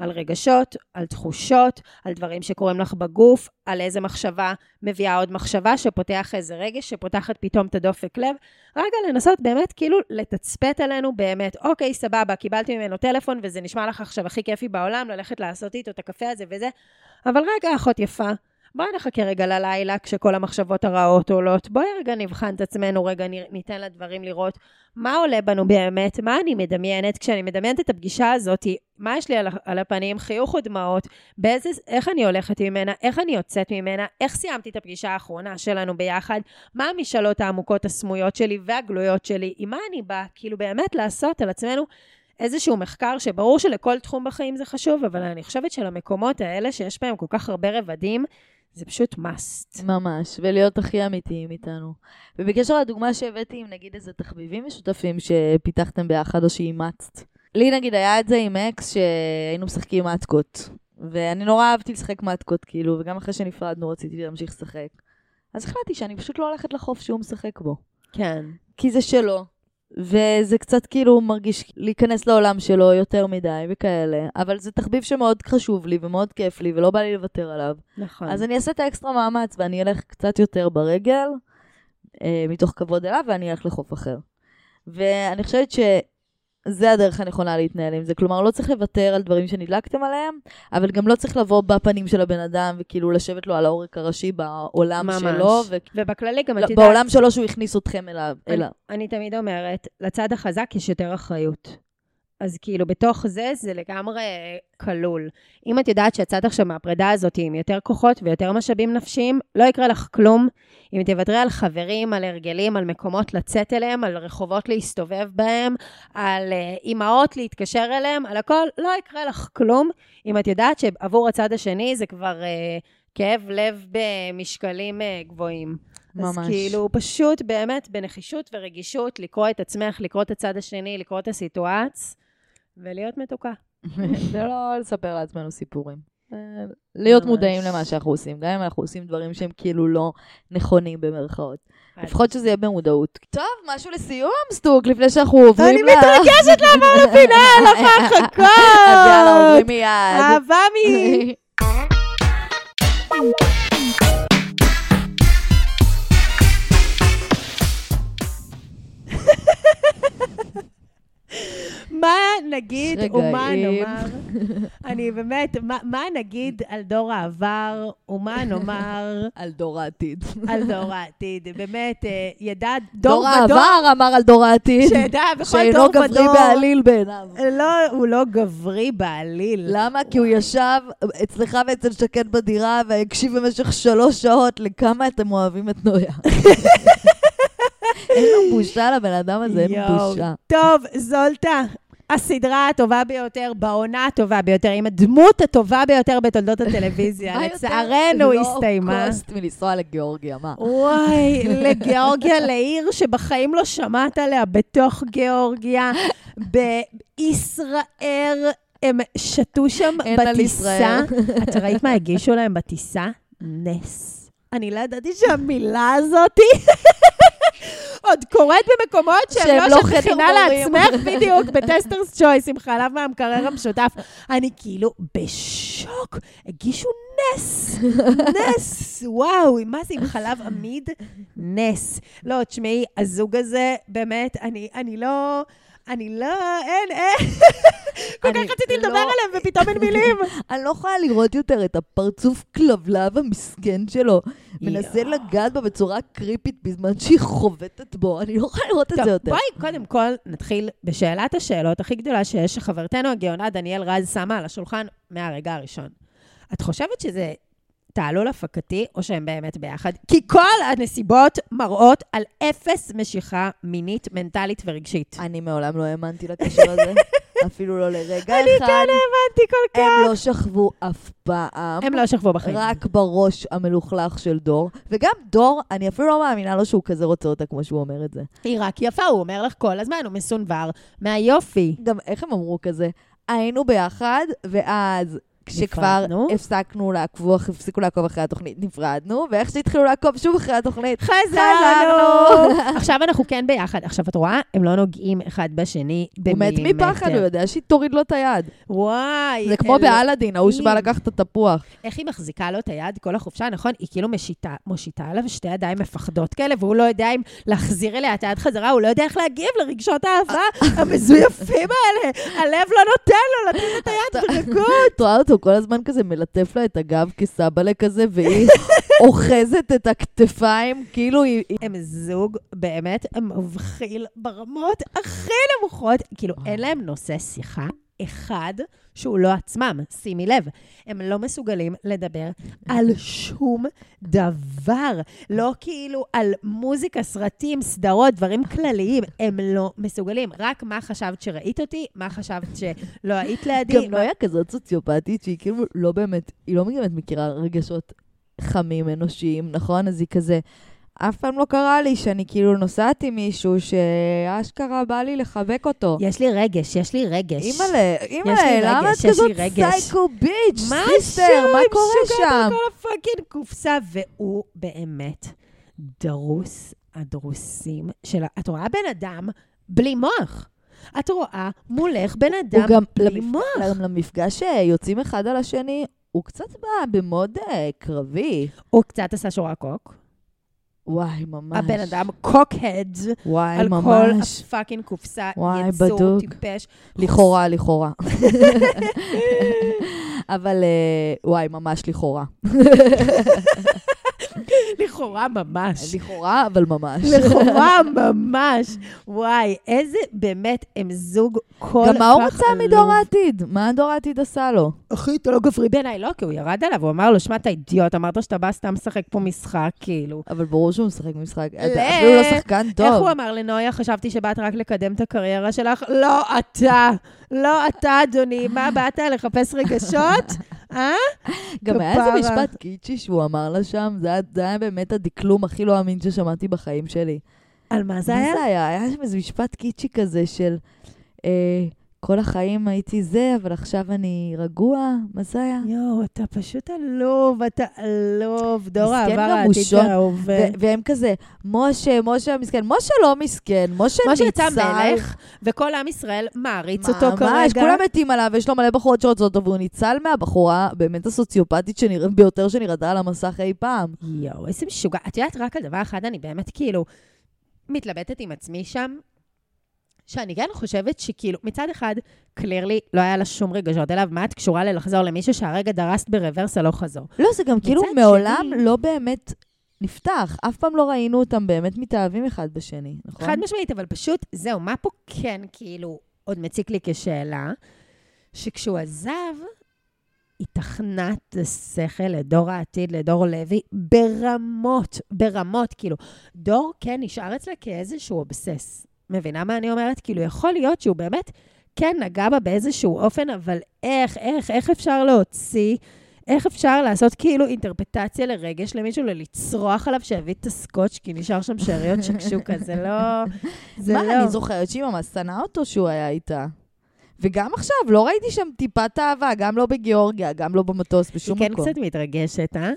Speaker 2: על רגשות, על תחושות, על דברים שקורים לך בגוף, על איזה מחשבה מביאה עוד מחשבה שפותח איזה רגש, שפותחת פתאום את הדופק לב. רגע לנסות באמת כאילו לתצפת עלינו באמת, אוקיי, סבבה, קיבלתי ממנו טלפון וזה נשמע לך עכשיו הכי כיפי בעולם, ללכת לעשות איתו את הקפה הזה וזה, אבל רגע, אחות יפה, בואי נחכה רגע ללילה כשכל המחשבות הרעות עולות. בואי רגע נבחן את עצמנו, רגע ניתן לדברים לראות מה עולה בנו באמת, מה אני מדמיינת. כשאני מדמיינת את הפגישה הזאת, מה יש לי על, על הפנים, חיוך או דמעות, באיזה, איך אני הולכת ממנה, איך אני יוצאת ממנה, איך סיימתי את הפגישה האחרונה שלנו ביחד, מה המשאלות העמוקות הסמויות שלי והגלויות שלי, עם מה אני באה, כאילו באמת לעשות על עצמנו איזשהו מחקר שברור שלכל תחום בחיים זה חשוב, אבל אני חושבת שלמקומות האלה שיש בהם כל כך הרבה רבדים, זה פשוט must.
Speaker 1: ממש, ולהיות הכי אמיתיים איתנו. ובקשר לדוגמה שהבאתי עם נגיד איזה תחביבים משותפים שפיתחתם ביחד או שאימצת. לי נגיד היה את זה עם אקס שהיינו משחקים מתקות. ואני נורא אהבתי לשחק מתקות, כאילו, וגם אחרי שנפרדנו רציתי להמשיך לשחק. אז החלטתי שאני פשוט לא הולכת לחוף שהוא משחק בו.
Speaker 2: כן.
Speaker 1: כי זה שלו, וזה קצת כאילו מרגיש להיכנס לעולם שלו יותר מדי וכאלה, אבל זה תחביב שמאוד חשוב לי ומאוד כיף לי ולא בא לי לוותר עליו.
Speaker 2: נכון.
Speaker 1: אז אני אעשה את האקסטרה מאמץ ואני אלך קצת יותר ברגל, אה, מתוך כבוד אליו, ואני אלך לחוף אחר. ואני חושבת שזה הדרך הנכונה להתנהל עם זה. כלומר, לא צריך לוותר על דברים שנדלקתם עליהם, אבל גם לא צריך לבוא בפנים של הבן אדם וכאילו לשבת לו על העורק הראשי בעולם
Speaker 2: ממש.
Speaker 1: שלו, ו...
Speaker 2: ובכללי גם
Speaker 1: לא,
Speaker 2: את יודעת,
Speaker 1: בעולם שלו שהוא הכניס אתכם אליו.
Speaker 2: אני-
Speaker 1: אליו.
Speaker 2: אני תמיד אומרת, לצד החזק יש יותר אחריות. אז כאילו, בתוך זה, זה לגמרי כלול. אם את יודעת שיצאת עכשיו מהפרידה הזאת עם יותר כוחות ויותר משאבים נפשיים, לא יקרה לך כלום. אם תוותרי על חברים, על הרגלים, על מקומות לצאת אליהם, על רחובות להסתובב בהם, על אה, אימהות להתקשר אליהם, על הכל, לא יקרה לך כלום. אם את יודעת שעבור הצד השני זה כבר אה, כאב לב במשקלים אה, גבוהים. אז
Speaker 1: ממש.
Speaker 2: כאילו, פשוט באמת בנחישות ורגישות, לקרוא את עצמך, לקרוא את הצד השני, לקרוא את הסיטואציה, ולהיות מתוקה. (laughs)
Speaker 1: זה לא לספר לעצמנו סיפורים. אה, להיות
Speaker 2: ממש.
Speaker 1: מודעים למה שאנחנו עושים, גם אם אנחנו עושים דברים שהם כאילו לא נכונים במרכאות. לפחות שזה יהיה במודעות. טוב, משהו לסיום, סטוק, לפני שאנחנו עוברים
Speaker 2: אני
Speaker 1: ל-
Speaker 2: מתרגשת לעבור לפינה, לא יכולה לחכות.
Speaker 1: אז יאללה, עוברים מיד.
Speaker 2: אהבה מי... (laughs) נגיד ומה. נאמר? (laughs) אני באמת, מה- מה נגיד על דור העבר ומה נאמר (laughs)
Speaker 1: על דור העתיד.
Speaker 2: על דור העתיד? באמת, אה, ידע דור
Speaker 1: דור
Speaker 2: ודור,
Speaker 1: העבר אמר על דור העתיד,
Speaker 2: שידע בכל
Speaker 1: שאינו
Speaker 2: דור
Speaker 1: גברי
Speaker 2: ודור.
Speaker 1: בעליל בעיניו.
Speaker 2: לא, הוא לא גברי בעליל.
Speaker 1: למה? כי הוא ישב אצלך ואצל שקד בדירה והקשיב במשך שלוש שעות לכמה אתם אוהבים את נויה. (laughs) אין לו בושה לבן אדם הזה, אין
Speaker 2: יואו.
Speaker 1: בושה.
Speaker 2: טוב, זולטה, הסדרה הטובה ביותר, בעונה הטובה ביותר, עם הדמות הטובה ביותר בתולדות הטלוויזיה. (laughs)
Speaker 1: מה יותר
Speaker 2: לצערנו
Speaker 1: לא
Speaker 2: הסתיימה.
Speaker 1: קוסט מלנסוע לגיאורגיה, מה?
Speaker 2: וואי, (laughs) לגיאורגיה, לעיר שבחיים לא שמעת עליה, בתוך גיאורגיה, (laughs) בישראל. הם שתו שם
Speaker 1: אין על
Speaker 2: בטיסה.
Speaker 1: ישראל.
Speaker 2: את ראית מה הגישו להם בטיסה? נס. אני לא ידעתי שהמילה הזאתי עוד קורית במקומות שהם לא
Speaker 1: לא חדר
Speaker 2: מכינה
Speaker 1: מורים.
Speaker 2: לעצמך, (laughs) בדיוק, בטסטרס צ'ויס עם חלב מהמקרר המשותף. אני כאילו בשוק. הגישו נס, (laughs) נס, וואו, מה זה עם חלב עמיד? נס. לא, תשמעי, הזוג הזה, באמת, אני, אני לא... אני לא, אין, אין. כל כך רציתי
Speaker 1: לא-
Speaker 2: לדבר עליהם, ופתאום אין מילים. (laughs)
Speaker 1: אני לא יכולה לראות יותר את הפרצוף כלבלב המסכן שלו. מנסה. לגעת בה בצורה קריפית בזמן שהיא חובטת בו. אני לא יכולה לראות את זה יותר.
Speaker 2: בואי קודם כל נתחיל בשאלת השאלות הכי גדולה שיש, שחברתנו הגאונה דניאל רז שמה על השולחן מהרגע הראשון. את חושבת שזה תעלול הפקתי, או שהם באמת ביחד? כי כל הנסיבות מראות על אפס משיכה מינית, מנטלית ורגשית.
Speaker 1: אני מעולם לא האמנתי לקשר הזה, (laughs) אפילו לא לרגע
Speaker 2: אני
Speaker 1: אחד.
Speaker 2: כן האמנתי כל כך.
Speaker 1: הם לא שכבו אף פעם.
Speaker 2: הם לא שכבו בחיים.
Speaker 1: רק בראש המלוכלך של דור. וגם דור, אני אפילו לא מאמינה לו שהוא כזה רוצה אותה כמו שהוא אומר את זה.
Speaker 2: היא רק יפה, הוא אומר לך כל הזמן, הוא מסונבר מהיופי.
Speaker 1: גם איך הם אמרו כזה? היינו ביחד, ואז כשכבר
Speaker 2: נפרדנו.
Speaker 1: הפסקנו לעקוב, הפסיקו לעקוב אחרי התוכנית, נפרדנו, ואיך שהתחילו לעקוב שוב אחרי התוכנית,
Speaker 2: חזרנו! (laughs) עכשיו אנחנו כן ביחד. עכשיו, את רואה? הם לא נוגעים אחד בשני
Speaker 1: הוא מת
Speaker 2: במילימטר.
Speaker 1: מפחד, הוא יודע שהיא תוריד לו את היד.
Speaker 2: וואי.
Speaker 1: זה כמו
Speaker 2: אל-
Speaker 1: באלאדין, ההוא שבא לקחת את התפוח.
Speaker 2: איך היא מחזיקה לו את היד כל החופשה, נכון? היא כאילו משיתה, מושיטה עליו שתי ידיים מפחדות כאלה, והוא לא יודע אם להחזיר אליה את היד חזרה, הוא לא יודע איך להגיב לרגשות האהבה (laughs) המזויפים האלה. הלב לא נותן לו לתת את היד ברכות.
Speaker 1: את רואה אותו כל הזמן כזה מלטף לה את הגב כסבאלה כזה, והיא (laughs) אוחזת את הכתפיים, כאילו. היא-
Speaker 2: הם זוג באמת מבחיל ברמות הכי נמוכות. כאילו, אין להם נושא שיחה אחד שהוא לא עצמם, שימי לב. הם לא מסוגלים לדבר על שום דבר. לא כאילו על מוזיקה, סרטים, סדרות, דברים כלליים. הם לא מסוגלים. רק מה חשבת שראית אותי, מה חשבת שלא היית לידי.
Speaker 1: גם נויה כזאת סוציופטית, שהיא כאילו לא באמת, היא לא באמת מכירה רגשות חמים, אנושיים, נכון? אז היא כזה, אף פעם לא קרה לי שאני כאילו נוסעת עם מישהו שאשכרה בא לי לחבק אותו.
Speaker 2: יש לי רגש, יש לי רגש.
Speaker 1: אימא'לה, אימא'לה, למה את כזאת. סייקו ביץ', סיסטר, מה קורה שם?
Speaker 2: על כל הפאקינג קופסה, והוא באמת דרוס הדרוסים של... את רואה בן אדם בלי מוח. את רואה מולך בן אדם
Speaker 1: גם
Speaker 2: בלי
Speaker 1: למפ-
Speaker 2: מוח.
Speaker 1: גם למפגש שיוצאים אחד על השני, הוא קצת בא במוד אה, קרבי.
Speaker 2: הוא קצת עשה שורה קוק.
Speaker 1: וואי, ממש.
Speaker 2: הבן אדם קוק-הד
Speaker 1: וואי,
Speaker 2: על כל
Speaker 1: ממש.
Speaker 2: הפאקינג קופסה.
Speaker 1: וואי,
Speaker 2: יצור,
Speaker 1: בדוק.
Speaker 2: טיפש.
Speaker 1: לכאורה, לכאורה. (laughs) אבל אה, וואי, ממש לכאורה. (laughs)
Speaker 2: לכאורה ממש.
Speaker 1: לכאורה, אבל ממש.
Speaker 2: לכאורה ממש. וואי, איזה, באמת, הם זוג כל כך
Speaker 1: גם מה הוא רצה
Speaker 2: עלוב.
Speaker 1: מדור העתיד? מה דור העתיד עשה לו?
Speaker 2: אחי, אתה לא גברי בעיניי, לא, כי הוא ירד עליו, הוא אמר לו, שמע, אתה אידיוט, אמרת שאתה בא סתם לשחק פה משחק, כאילו.
Speaker 1: אבל ברור שהוא משחק משחק. אתה
Speaker 2: לא.
Speaker 1: אפילו לא שחקן טוב.
Speaker 2: איך הוא אמר לנויה, חשבתי שבאת רק לקדם את הקריירה שלך? לא אתה, לא אתה, אדוני. מה, באת לחפש רגשות? (laughs) אה?
Speaker 1: גם היה איזה. משפט קיצ'י שהוא אמר לה שם, זה היה- באמת הדקלום הכי לא אמין ששמעתי בחיים שלי.
Speaker 2: על מה זה
Speaker 1: מה
Speaker 2: היה?
Speaker 1: זה היה? היה שם איזה משפט קיצ'י כזה של... אה, כל החיים הייתי זה, אבל עכשיו אני רגוע. מה זה היה?
Speaker 2: יואו, אתה פשוט עלוב, אתה עלוב. דור העבר העתיד. וההווה.
Speaker 1: והם כזה, משה, משה המסכן. משה לא מסכן, משה
Speaker 2: משה
Speaker 1: ניצל.
Speaker 2: יצא מלך, וכל עם ישראל מעריץ אותו
Speaker 1: ממש,
Speaker 2: כרגע.
Speaker 1: כולם מתים עליו, יש לו מלא בחורות שרוצות אותו, והוא ניצל מהבחורה באמת הסוציופטית שנרא... ביותר שנראתה על המסך אי פעם.
Speaker 2: יואו, איזה משוגע. את יודעת, רק על דבר אחד אני באמת כאילו מתלבטת עם עצמי שם, שאני כן חושבת שכאילו, מצד אחד, קלירלי לא היה לה שום רגשות אליו, מה את קשורה ללחזור למישהו שהרגע דרסת ברוורס הלוך חזור?
Speaker 1: לא, זה גם כאילו מעולם
Speaker 2: שני-
Speaker 1: לא באמת נפתח. אף פעם לא ראינו אותם באמת מתאהבים אחד בשני, נכון?
Speaker 2: חד משמעית, אבל פשוט, זהו, מה פה כן כאילו עוד מציק לי כשאלה? שכשהוא עזב, היא תכנה את השכל לדור העתיד, לדור לוי, ברמות, ברמות, כאילו. דור כן נשאר אצלה כאיזשהו אובסס. מבינה מה אני אומרת? כאילו, יכול להיות שהוא באמת כן נגע בה באיזשהו אופן, אבל איך, איך, איך אפשר להוציא, איך אפשר לעשות כאילו אינטרפטציה לרגש למישהו, לצרוח עליו שהביא את הסקוץ', כי נשאר שם שאריות שקשוקה, זה לא... (laughs) זה
Speaker 1: מה,
Speaker 2: לא...
Speaker 1: אני זוכרת שהיא ממש שנאה אותו שהוא היה איתה. וגם עכשיו, לא ראיתי שם טיפת אהבה, גם לא בגיאורגיה, גם לא במטוס, בשום
Speaker 2: היא כן
Speaker 1: מקום.
Speaker 2: קצת מתרגשת, אה?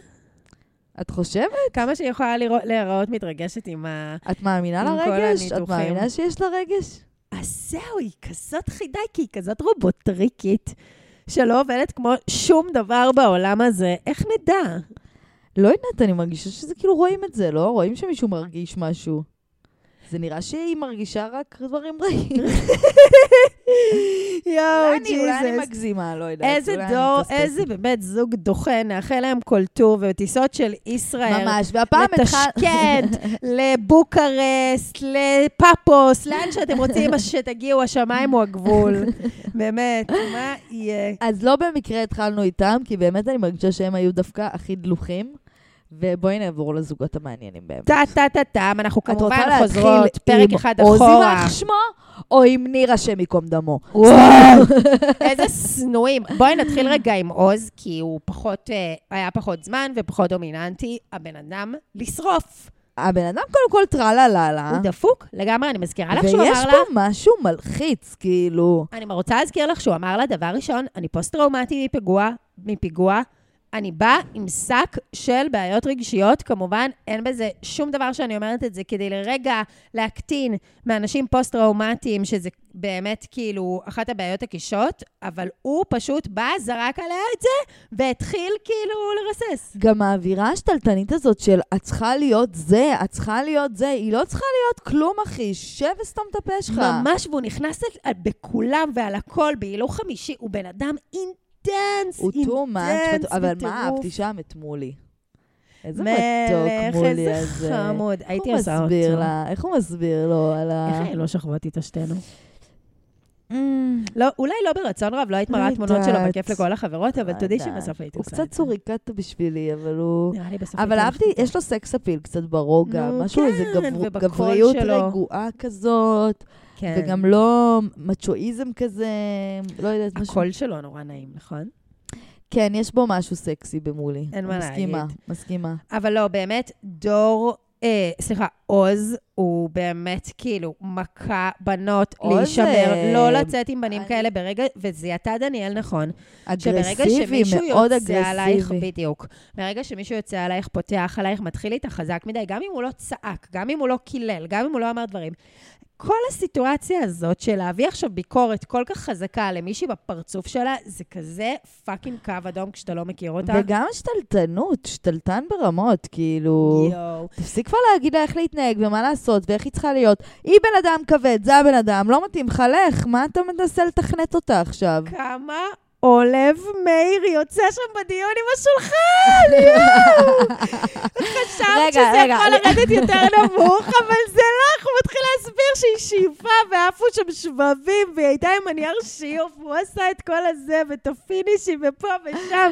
Speaker 1: את חושבת?
Speaker 2: כמה שהיא יכולה לראות- להיראות מתרגשת עם ה...
Speaker 1: את מאמינה לרגש? את. מאמינה שיש לה רגש?
Speaker 2: אז זהו, היא כזאת חידה, כי היא כזאת רובוטריקית, שלא עובדת כמו שום דבר בעולם הזה. איך נדע?
Speaker 1: לא יודעת, אני מרגישה שזה כאילו רואים את זה, לא? רואים שמישהו מרגיש משהו. זה נראה שהיא מרגישה רק דברים רעים. (laughs)
Speaker 2: יואו,
Speaker 1: אני- אולי אני
Speaker 2: ג'יזוס.
Speaker 1: מגזימה, לא יודעת.
Speaker 2: איזה דור. איזה באמת זוג דוחה, נאחל להם כל טוב, וטיסות של ישראל.
Speaker 1: ממש, והפעם התחל...
Speaker 2: לטשקנט, (laughs) לבוקרסט, לפאפוס, לאן שאתם רוצים שתגיעו, השמיים הוא הגבול. (laughs) באמת, מה יהיה?
Speaker 1: אז לא במקרה התחלנו איתם, כי באמת אני מרגישה שהם היו דווקא הכי דלוחים. ובואי נעבור לזוגות המעניינים באמת.
Speaker 2: טה-טה-טה-טם, אנחנו
Speaker 1: את רוצה
Speaker 2: כמובן
Speaker 1: להתחיל
Speaker 2: חוזרות, פרק אחד
Speaker 1: עוזי
Speaker 2: אחורה.
Speaker 1: יימח שמו, או עם ניר השם ייקום דמו?
Speaker 2: וואו, (laughs) איזה שנואים. בואי נתחיל רגע עם עוז, כי הוא פחות, אה, היה פחות זמן ופחות דומיננטי. הבן אדם לשרוף.
Speaker 1: הבן אדם קודם כל טרלה-לה-לה,
Speaker 2: הוא דפוק לגמרי, אני מזכירה לך שהוא
Speaker 1: ויש
Speaker 2: אמר לה...
Speaker 1: פה משהו מלחיץ, כאילו...
Speaker 2: אני רוצה להזכיר לך שהוא אמר לה, דבר ראשון, אני פוסט-טראומטי מפיגוע, מפיגוע, אני באה עם שק של בעיות רגשיות, כמובן, אין בזה שום דבר שאני אומרת את זה כדי לרגע להקטין מאנשים פוסט-טראומטיים, שזה באמת כאילו אחת הבעיות הקשות, אבל הוא פשוט בא, זרק עליה את זה, והתחיל כאילו לרסס.
Speaker 1: גם האווירה השתלטנית הזאת של את צריכה להיות זה, את צריכה להיות זה, היא לא צריכה להיות כלום, אחי, שב וסתום את הפה שלך.
Speaker 2: ממש, והוא נכנס בכולם ועל הכל, בהילוך חמישי, הוא בן אדם intense,
Speaker 1: הוא much,
Speaker 2: intense,
Speaker 1: אבל. מה אהבתי שם את מולי. איזה
Speaker 2: מלך,
Speaker 1: מתוק מולי
Speaker 2: איזה
Speaker 1: הזה.
Speaker 2: חמוד.
Speaker 1: איך
Speaker 2: הייתי
Speaker 1: הוא
Speaker 2: עושה אותו.
Speaker 1: איך הוא מסביר לו על ה...
Speaker 2: איך היינו שוכבות איתו שתינו?
Speaker 1: אמ,
Speaker 2: לא, אולי לא ברצון רב, לא היית מראה
Speaker 1: לא
Speaker 2: תמונות שלו. בכיף לכל החברות, אבל
Speaker 1: לא
Speaker 2: תודי. שבסוף הייתי
Speaker 1: הוא
Speaker 2: עושה
Speaker 1: קצת
Speaker 2: את זה.
Speaker 1: צוריקטה בשבילי, אבל הוא...
Speaker 2: נראה לי בסוף
Speaker 1: אבל
Speaker 2: הייתי
Speaker 1: אהבתי. יש לו סקס אפיל קצת ברוגע, משהו, איזה
Speaker 2: כן,
Speaker 1: גבריות. רגועה כזאת,
Speaker 2: כן.
Speaker 1: וגם לא מצ'ואיזם כזה, לא יודעת, משהו.
Speaker 2: הקול שלו נורא נעים, נכון?
Speaker 1: כן, יש בו משהו סקסי במולי.
Speaker 2: אין מה
Speaker 1: מסכימה,
Speaker 2: להגיד.
Speaker 1: מסכימה.
Speaker 2: אבל לא, באמת, דור, אה, סליחה, עוז, הוא באמת כאילו מכה בנות להישמר,
Speaker 1: אה,
Speaker 2: לא לצאת עם בנים
Speaker 1: אני-
Speaker 2: כאלה ברגע, וזיהתה דניאל נכון, שברגע
Speaker 1: אגרסיבי,
Speaker 2: שמישהו
Speaker 1: מאוד
Speaker 2: יוצא עלייך,
Speaker 1: אגרסיבי.
Speaker 2: בדיוק, ברגע שמישהו יוצא עלייך, פותח עלייך, מתחיל איתך חזק מדי, גם אם הוא לא צעק, גם אם הוא לא קילל, גם אם הוא לא אמר דברים. כל הסיטואציה הזאת של להביא עכשיו ביקורת כל כך חזקה למישהי בפרצוף שלה, זה כזה fucking קו אדום כשאתה לא מכיר אותה.
Speaker 1: וגם שתלטנות, שתלטן ברמות, כאילו...
Speaker 2: יואו.
Speaker 1: תפסיק כבר להגיד לה איך להתנהג ומה לעשות ואיך היא צריכה להיות. היא בן אדם כבד, זה הבן אדם, לא מתאים לך, לך, מה אתה מנסה לתכנת אותה עכשיו?
Speaker 2: כמה עולב מאיר יוצא שם בדיון עם השולחן, יואו! (laughs) חשבת שזה יכול לרדת יותר נמוך, אבל זה לא, הוא מתחיל להסביר שהיא שייפה ועפו שם שבבים, והיא הייתה עם הנייר שיוף, והוא עשה את כל הזה, ואת הפינישים, ופה ושם.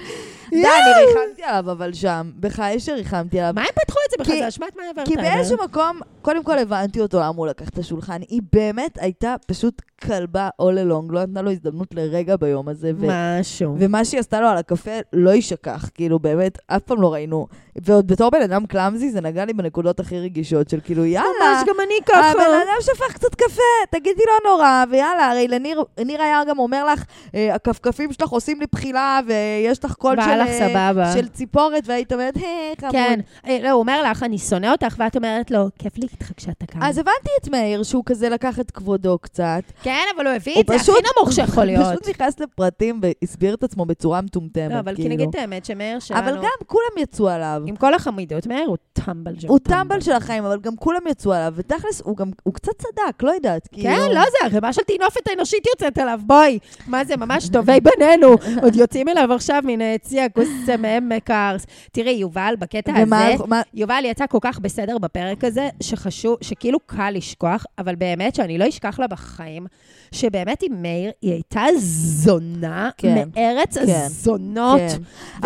Speaker 1: די, אני ריחמתי עליו, אבל שם. בחיי שריחמתי עליו.
Speaker 2: מה הם פתחו את זה בכלל? זה אשמת מה העברת?
Speaker 1: כי באיזשהו מקום, קודם כל הבנתי אותו למה הוא לקח את השולחן. היא באמת הייתה פשוט כלבה all along, לא נתנה לו הזדמנות לרגע ביום הזה. ו-
Speaker 2: משהו.
Speaker 1: ומה שהיא עשתה לו על הקפה לא יישכח, כאילו באמת, אף פעם לא ראינו. ועוד בתור בן אדם קלאמזי, זה נגע לי בנקודות הכי רגישות של כאילו, יאללה,
Speaker 2: ממש, גם אני ככה.
Speaker 1: הבן אדם שפך קצת קפה, תגידי לא נורא, ויאללה, הרי לניר ניר היה גם אומר לך, "אה, הכפכפים שלך עושים לי בחילה, ויש לך קול של, אה,
Speaker 2: סבבה.
Speaker 1: של ציפורת, והיית אומרת, היי, חמוד.
Speaker 2: כן. אה, לא, הוא אומר לך, אני שונא אותך, ואת אומרת לו, כיף לי איתך כשאתה כאן.
Speaker 1: אז הבנתי את מאיר, שהוא כזה לקח את כבודו קצת.
Speaker 2: כן, אבל הוא הביא
Speaker 1: הוא
Speaker 2: את זה הכי נמוך שיכול (laughs) להיות.
Speaker 1: פשוט נכנס לפרטים והסביר את עצמו בצורה מטומטמת,
Speaker 2: לא, אבל כי
Speaker 1: כאילו.
Speaker 2: נגיד את האמת שמאיר שלנו,
Speaker 1: אבל גם כולם יצאו עליו.
Speaker 2: עם כל החמידות, מאיר הוא טמבל של
Speaker 1: הוא טמבל של החיים, אבל גם כולם יצאו עליו, ותכלס, הוא גם, הוא קצת צדק, לא יודעת, כאילו...
Speaker 2: כן, לא זה, הרימה של טינופת האנושית יוצאת עליו, בואי. מה זה, ממש טובי בנינו. (laughs) עוד יוצאים אליו עכשיו מן היציע, כוס מעמק הארס. תראי, יובל, בקטע
Speaker 1: ומה,
Speaker 2: הזה,
Speaker 1: מה,
Speaker 2: יובל יצא כל כך בסדר בפרק הזה, שחשוב, שכאילו קל לשכוח, אבל באמת שאני לא אשכח לה בחיים, שבאמת עם מאיר, היא הייתה זונה
Speaker 1: כן,
Speaker 2: מארץ
Speaker 1: כן,
Speaker 2: הזונות.
Speaker 1: כן.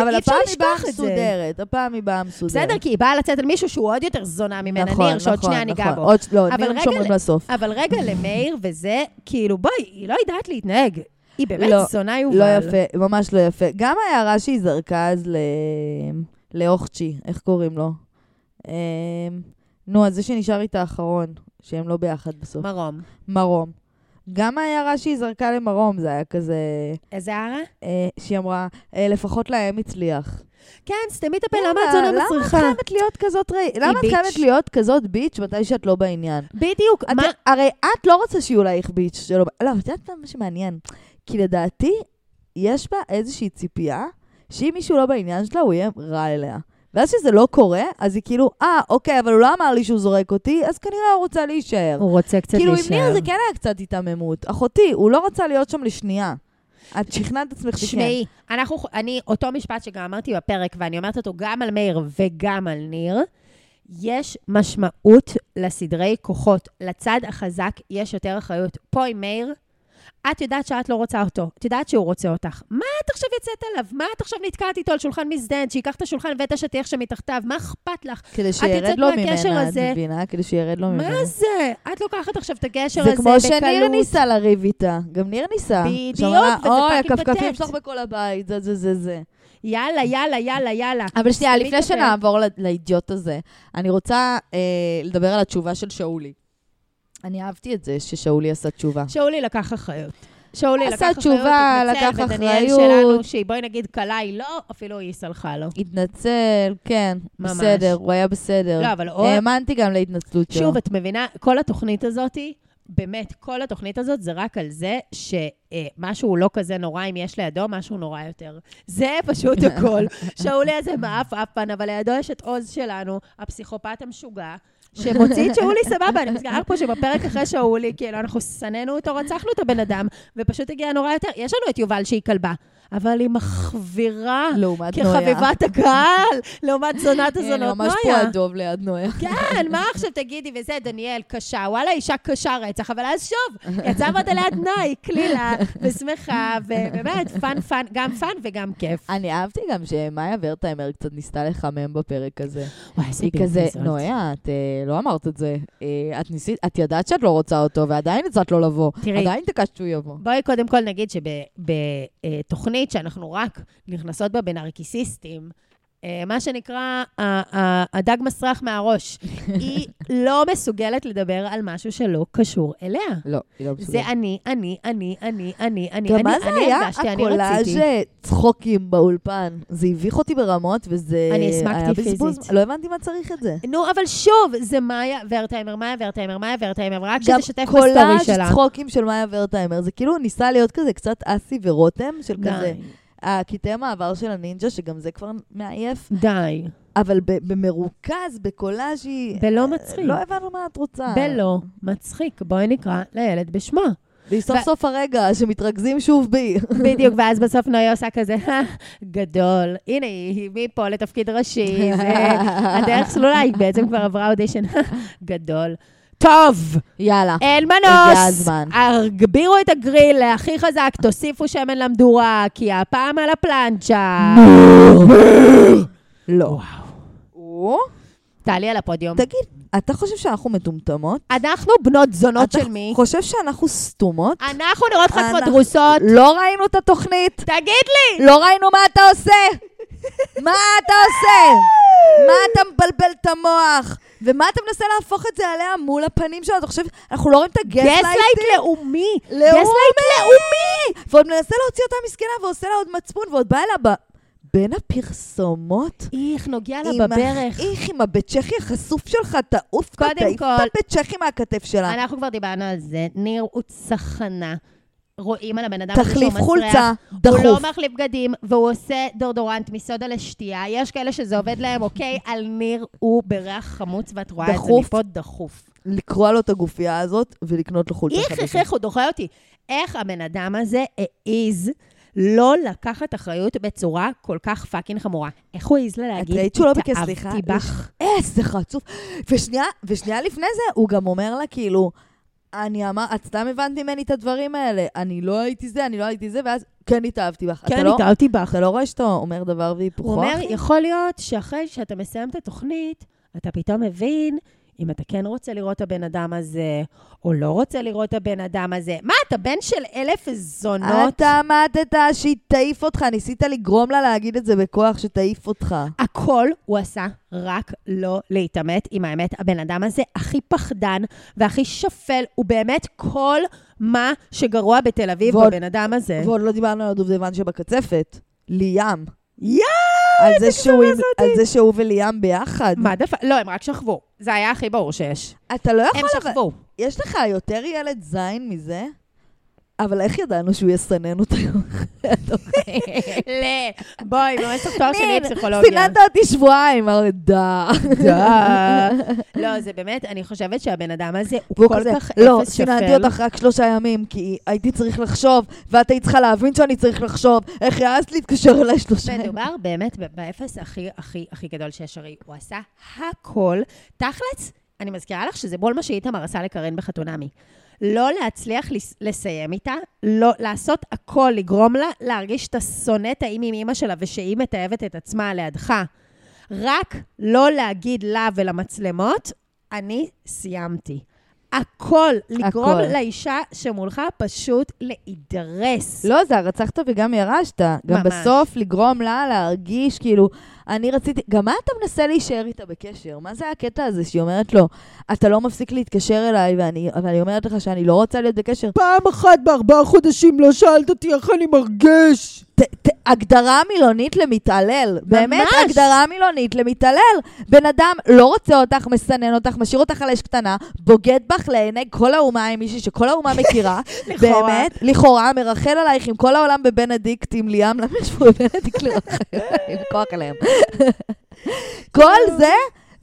Speaker 1: אבל הפעם היא באה. מסודרת, הפעם היא באה מסודרת.
Speaker 2: בסדר, כי היא באה לצאת על מישהו שהוא עוד יותר זונה ממנה,
Speaker 1: נכון,
Speaker 2: ניר, שעוד
Speaker 1: נכון,
Speaker 2: שנייה ניגע
Speaker 1: נכון.
Speaker 2: בו.
Speaker 1: עוד, לא, ניר שומרים לסוף.
Speaker 2: אבל רגע למאיר וזה, כאילו, בואי, היא לא יודעת להתנהג. היא באמת
Speaker 1: לא,
Speaker 2: זונה יובל.
Speaker 1: לא יפה, ממש לא יפה. גם ההערה שהיא זרקה אז ל... לאוכצ'י, איך קוראים לו? אמ, נו, אז זה שנשאר איתה האחרון, שהם לא ביחד בסוף.
Speaker 2: מרום.
Speaker 1: מרום. גם ההערה שהיא זרקה למרום, זה היה כזה,
Speaker 2: איזה הערה?
Speaker 1: אה, שהיא אמרה, אה, לפחות להם הצליח.
Speaker 2: כן, סתמי את הפה, למה את זונה
Speaker 1: למה את? חייבת להיות כזאת ראי? למה את. חייבת להיות כזאת ביץ' מתי שאת לא בעניין?
Speaker 2: בדיוק, מה...
Speaker 1: הרי את לא רוצה שיהיו עלייך ביץ' שלא... לא, את יודעת מה שמעניין? כי לדעתי, יש בה איזושהי ציפייה שאם מישהו לא בעניין שלה, הוא יהיה רע אליה. ואז כשזה לא קורה, אז היא כאילו, אה, אוקיי, אבל הוא לא אמר לי שהוא זורק אותי, אז כנראה הוא רוצה להישאר.
Speaker 2: הוא רוצה קצת
Speaker 1: כאילו, עם
Speaker 2: להישאר.
Speaker 1: ניר זה כן היה קצת היתממות. אחותי, הוא לא רצה להיות שם לשנייה. את שכנעת את עצמך שכן.
Speaker 2: תשמעי, אנחנו, אני, אותו משפט שגם אמרתי בפרק, ואני אומרת אותו גם על מאיר וגם על ניר, יש משמעות לסדרי כוחות. לצד החזק יש יותר אחריות. פה עם מאיר, את יודעת שאת לא רוצה אותו, את יודעת שהוא רוצה אותך. מה את עכשיו יוצאת עליו? מה את עכשיו נתקעת איתו על שולחן מזדן, שייקח את השולחן ואת השטיח שמתחתיו? מה אכפת לך?
Speaker 1: כדי שירד לו ממנה, את
Speaker 2: הזה.
Speaker 1: מבינה? כדי שירד לו ממנה.
Speaker 2: מה זה? את לוקחת עכשיו את הקשר
Speaker 1: זה
Speaker 2: הזה
Speaker 1: כמו
Speaker 2: בקלות.
Speaker 1: שניר ניסה לריב איתה. גם ניר ניסה.
Speaker 2: בדיוק,
Speaker 1: שאמרה,
Speaker 2: וזה
Speaker 1: אוי, הכפכפים
Speaker 2: פתט."
Speaker 1: שלך בכל הבית, זה זה זה זה.
Speaker 2: יאללה, יאללה, יאללה, יאללה.
Speaker 1: אבל שנייה, לפני
Speaker 2: את.
Speaker 1: שנעבור לאידיוט הזה, אני רוצה אה, לדבר על התשובה של שאולי. אני אהבתי את זה ששאולי עשה תשובה.
Speaker 2: שאולי לקח אחריות. שאולי
Speaker 1: עשה
Speaker 2: לקח אחריות,
Speaker 1: תשובה, לקח
Speaker 2: התנצל, ודניאל. שלנו, שהיא בואי נגיד קלה, היא לא, אפילו היא סלחה לו.
Speaker 1: התנצל, כן,
Speaker 2: ממש.
Speaker 1: בסדר, הוא היה בסדר.
Speaker 2: לא, אבל עוד-
Speaker 1: האמנתי גם להתנצלות שלו.
Speaker 2: שוב, את מבינה, כל התוכנית הזאת, באמת, כל התוכנית הזאת זה רק על זה שמשהו לא כזה נורא אם יש לידו משהו נורא יותר. זה פשוט (laughs) הכל. שאולי הזה מעפעפן, אבל לידו יש את עוז שלנו, הפסיכופת המשוגע. שמוציא את שאולי סבבה, אני מזכירה פה שבפרק אחרי שאולי, כאילו, אנחנו שנאנו אותו, רצחנו את הבן אדם, ופשוט הגיע נורא יותר. יש לנו את יובל שהיא כלבה, אבל היא מחווירה. כחביבת הקהל, לעומת זונת הזונות
Speaker 1: ממש
Speaker 2: נויה.
Speaker 1: פה הדוב ליד נויה.
Speaker 2: כן, מה עכשיו תגידי, וזה, דניאל, קשה, וואלה, אישה קשה רצח, אבל אז שוב, יצאה ועדה ליד נאי, קלילה, ושמחה, ובאמת, fun fun, גם fun וגם כיף.
Speaker 1: אני אהבתי גם שמאיה ורטהיימר קצת ניסתה לחמם בפרק הזה.
Speaker 2: וואי, איזה
Speaker 1: היא כזה. נויה, את אה, לא אמרת את זה. אה, את ניסית, את ידעת שאת לא רוצה אותו, ועדיין הצעת לו לבוא.
Speaker 2: תראי.
Speaker 1: עדיין התעקשת שהוא יבוא.
Speaker 2: בואי קודם כל נגיד שבתוכנית שאנחנו רק נכנסות בה בנרקיסיסטים, מה שנקרא, הדג מסרח מהראש. (laughs) היא לא מסוגלת לדבר על משהו שלא קשור אליה.
Speaker 1: לא, היא לא
Speaker 2: זה
Speaker 1: מסוגלת.
Speaker 2: אני, אני, אני, אני, אני, אני,
Speaker 1: גם
Speaker 2: אני,
Speaker 1: מה זה
Speaker 2: אני
Speaker 1: היה
Speaker 2: הרגשתי, אני
Speaker 1: הקולאז'
Speaker 2: רציתי.
Speaker 1: צחוקים באולפן? זה הביך אותי ברמות, וזה...
Speaker 2: אני הסמקתי. פיזית.
Speaker 1: לא הבנתי מה צריך את זה.
Speaker 2: נו, אבל שוב, זה מאיה ורטהיימר, מאיה ורטהיימר, מאיה ורטהיימר, רק
Speaker 1: גם
Speaker 2: שתשתף בסטורי
Speaker 1: קולאז'
Speaker 2: שלה.
Speaker 1: צחוקים של מאיה ורטהיימר. זה כאילו ניסה להיות כזה קצת אסי ורותם, של כזה... הקטעי המעבר של הנינג'ה, שגם זה כבר מעייף,
Speaker 2: די.
Speaker 1: אבל במרוכז, בקולאז'י...
Speaker 2: בלא מצחיק.
Speaker 1: לא הבנו מה את רוצה.
Speaker 2: בלא מצחיק. בואי נקרא לילד בשמו.
Speaker 1: והיא סוף סוף הרגע שמתרכזים שוב בי.
Speaker 2: בדיוק, (laughs) ואז בסוף נויה עושה כזה, "אה, גדול. הנה, היא מפה לתפקיד ראשי, (laughs) הדרך סלולה, היא בעצם כבר עברה אודישן. גדול. טוב,
Speaker 1: יאללה.
Speaker 2: אין
Speaker 1: הגיע
Speaker 2: מנוס.
Speaker 1: הזמן.
Speaker 2: הגבירו את הגריל הכי חזק, תוסיפו שמן למדורה, כי הפעם על הפלנצ'ה. (laughs)
Speaker 1: לא. או?
Speaker 2: תעלי על הפודיום.
Speaker 1: תגיד, אתה חושב שאנחנו מטומטמות?
Speaker 2: אנחנו בנות זונות
Speaker 1: אתה
Speaker 2: של מי?
Speaker 1: חושב שאנחנו סתומות?
Speaker 2: אנחנו נראות לך כמו דרוסות.
Speaker 1: לא ראינו את התוכנית.
Speaker 2: תגיד לי!
Speaker 1: לא ראינו מה אתה עושה. מה אתה עושה? מה אתה מבלבל את המוח? ומה אתה מנסה להפוך את זה עליה מול הפנים שלה? אתה חושב, אנחנו לא רואים את
Speaker 2: gaslight
Speaker 1: ה gaslight ים?
Speaker 2: לאומי.
Speaker 1: לאומי! לאומי! ועוד מנסה להוציא אותה מסכנה ועושה לה עוד מצפון, ועוד בא אליה ב... בין הפרסומות.
Speaker 2: איך, נוגע לה בברך.
Speaker 1: איך עם הבית צ'כי החשוף שלך, תעוף תעיף
Speaker 2: כל-
Speaker 1: את הבית צ'כי מהכתף שלה.
Speaker 2: אנחנו כבר דיברנו על זה. ניר הוא צחנה. רואים על הבן אדם הזה שהוא
Speaker 1: תחליף
Speaker 2: מסריח.
Speaker 1: חולצה,
Speaker 2: הוא
Speaker 1: דחוף.
Speaker 2: לא מחליף בגדים, והוא עושה דורדורנט מסודה לשתייה. יש כאלה שזה עובד להם, אוקיי? (laughs) על ניר הוא בריח חמוץ, ואת רואה את זה
Speaker 1: דחוף.
Speaker 2: מפה דחוף.
Speaker 1: לקרוע לו את הגופייה הזאת ולקנות לו חולצה
Speaker 2: איך, איך, איך, הוא דוחה אותי. איך הבן אדם הזה העז לא לקחת אחריות בצורה כל כך פאקינג חמורה? איך הוא העז לה להגיד,
Speaker 1: לא?
Speaker 2: התאהבתי בך?
Speaker 1: איזה חצוף. ושנייה לפני זה, הוא גם אומר לה, כאילו, אני אמר, את סתם הבנת ממני את הדברים האלה. אני לא הייתי זה, אני לא הייתי זה, ואז כן התאהבתי בך.
Speaker 2: כן,
Speaker 1: לא-
Speaker 2: התאהבתי בך.
Speaker 1: אתה לא רואה שאתה אומר דבר והיפוכו?
Speaker 2: הוא אומר? יכול להיות שאחרי שאתה מסיים את התוכנית, אתה פתאום מבין אם אתה כן רוצה לראות את הבן אדם הזה, או לא רוצה לראות את הבן אדם הזה. מה, אתה בן של אלף זונות?
Speaker 1: אתה עמדת שהיא תעיף אותך, ניסית לגרום לה להגיד את זה בכוח, שתעיף אותך.
Speaker 2: הכל הוא עשה רק לא להתעמת עם האמת. הבן אדם הזה הכי פחדן והכי שפל, הוא באמת כל מה שגרוע בתל אביב
Speaker 1: ועוד-
Speaker 2: בבן אדם הזה.
Speaker 1: ועוד לא דיברנו על הדובדבן שבקצפת, ליאם.
Speaker 2: יואו,
Speaker 1: על זה
Speaker 2: איזה
Speaker 1: שהוא עם- על זה שהוא וליאם ביחד.
Speaker 2: מה דפ... לא, הם רק שכבו. זה היה הכי ברור שיש.
Speaker 1: אתה לא יכול...
Speaker 2: הם
Speaker 1: אבל-
Speaker 2: שכבו.
Speaker 1: יש לך יותר ילד זין מזה? אבל איך ידענו שהוא יסנן אותה יום אחרי התוכנית? (laughs)
Speaker 2: ל... בואי, במשך תואר שני פסיכולוגיה.
Speaker 1: סיננת אותי שבועיים, אמר דה.
Speaker 2: דה. לא, זה באמת, אני חושבת שהבן אדם הזה הוא כל כך
Speaker 1: לא,
Speaker 2: אפס
Speaker 1: סיננתי
Speaker 2: שפל.
Speaker 1: אותך רק שלושה ימים, כי הייתי צריך לחשוב, ואת היית צריכה להבין שאני צריך לחשוב. איך העזת להתקשר אליי שלושה ימים?
Speaker 2: מדובר באמת באפס הכי הכי הכי גדול שיש, הרי הוא עשה הכל. תכלס, אני מזכירה לך שזה בול מה שאיתמר עשה לקרן בחתונמי. לא להצליח לס- לסיים איתה, לא, לעשות הכל, לגרום לה להרגיש שאתה שונא את האם עם אימא שלה ושהיא מתעבת את עצמה לידך. רק לא להגיד לה ולמצלמות, אני סיימתי. הכל, לגרום
Speaker 1: הכל.
Speaker 2: לאישה שמולך פשוט להידרס.
Speaker 1: לא, זה הרצחת וגם ירשת. גם
Speaker 2: ממש.
Speaker 1: בסוף לגרום לה להרגיש כאילו, אני רציתי, גם מה אתה מנסה להישאר איתה בקשר? מה זה הקטע הזה שהיא אומרת לו, אתה לא מפסיק להתקשר אליי, ואני, ואני אומרת לך שאני לא רוצה להיות בקשר?
Speaker 2: פעם אחת בארבעה חודשים לא שאלת אותי איך אני מרגיש.
Speaker 1: ת, ת, הגדרה מילונית למתעלל. באמת,
Speaker 2: ממש.
Speaker 1: הגדרה מילונית למתעלל. בן אדם לא רוצה אותך, מסנן אותך, משאיר אותך על אש קטנה, בוגד בך לעיני כל האומה עם מישהי שכל האומה (laughs) מכירה.
Speaker 2: לכאורה.
Speaker 1: באמת, לכאורה, מרחל עלייך עם כל העולם בבנדיקט, עם ליאם, למה יש פה בבנדיקט לרחל (laughs) עלייך? כוח עליהם. כל זה,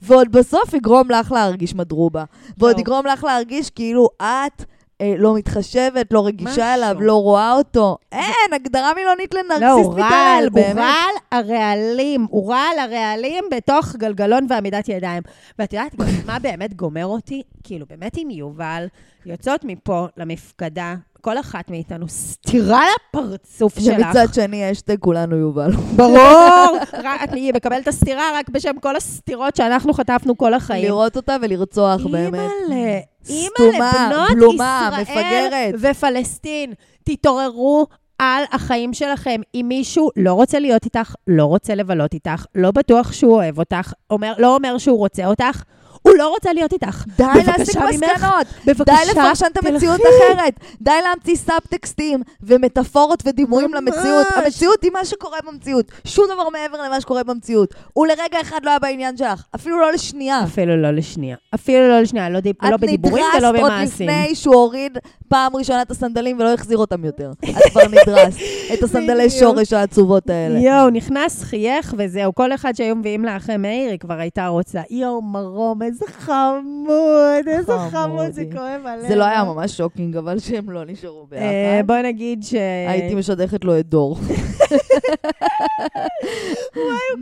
Speaker 1: ועוד בסוף יגרום לך להרגיש מדרובה. ועוד. יגרום לך להרגיש כאילו את... אה, לא מתחשבת, לא רגישה
Speaker 2: משהו.
Speaker 1: אליו, לא רואה אותו. אין, הגדרה מילונית
Speaker 2: לא,
Speaker 1: לנרקסיסט
Speaker 2: הוא
Speaker 1: מתעלל,
Speaker 2: רעל, הוא
Speaker 1: באמת.
Speaker 2: רעל הרעלים. הוא רעל הרעלים בתוך גלגלון ועמידת ידיים. ואת יודעת מה באמת גומר אותי? כאילו, באמת עם יובל, יוצאות מפה למפקדה, כל אחת מאיתנו סטירה לפרצוף שלך.
Speaker 1: ומצד שני, אשטג כולנו יובל.
Speaker 2: ברור! רק- את מקבלת את הסטירה רק בשם כל הסטירות שאנחנו חטפנו כל החיים.
Speaker 1: לראות אותה ולרצוח, באמת.
Speaker 2: אימא'לה,
Speaker 1: סתומה, בלומה,
Speaker 2: ישראל
Speaker 1: מפגרת.
Speaker 2: ופלסטין, תתעוררו על החיים שלכם. אם מישהו לא רוצה להיות איתך, לא רוצה לבלות איתך, לא בטוח שהוא אוהב אותך, אומר, לא אומר שהוא רוצה אותך, הוא לא רוצה להיות איתך.
Speaker 1: די להסיק מסקנות,
Speaker 2: בבקשה,
Speaker 1: די לפרשן את המציאות. אחרת, די להמציא סאבטקסטים ומטאפורות ודימויים. למציאות. המציאות היא מה שקורה במציאות, שום דבר מעבר למה שקורה במציאות. הוא לרגע אחד לא היה בעניין שלך, אפילו לא לשנייה.
Speaker 2: אפילו לא לשנייה. אפילו לא לשנייה, לא, דיב, לא בדיבורים ולא
Speaker 1: את נדרסת עוד
Speaker 2: במעשים.
Speaker 1: לפני שהוא הוריד פעם ראשונה את הסנדלים ולא החזיר אותם יותר. את כבר (laughs) נדרסת. את הסנדלי. שורש העצובות האלה.
Speaker 2: יואו, נכנס, חייך וזהו. כל אחד שהיו מביאים לה אחרי מאיר, היא כבר הייתה רוצה. יואו, מרום, איזה חמוד, איזה. חמוד, זה כואב עליהם.
Speaker 1: זה לא היה ממש שוקינג, אבל שהם לא נשארו
Speaker 2: אה,
Speaker 1: ביחד.
Speaker 2: בוא נגיד ש...
Speaker 1: הייתי משדכת לו את דור. (laughs)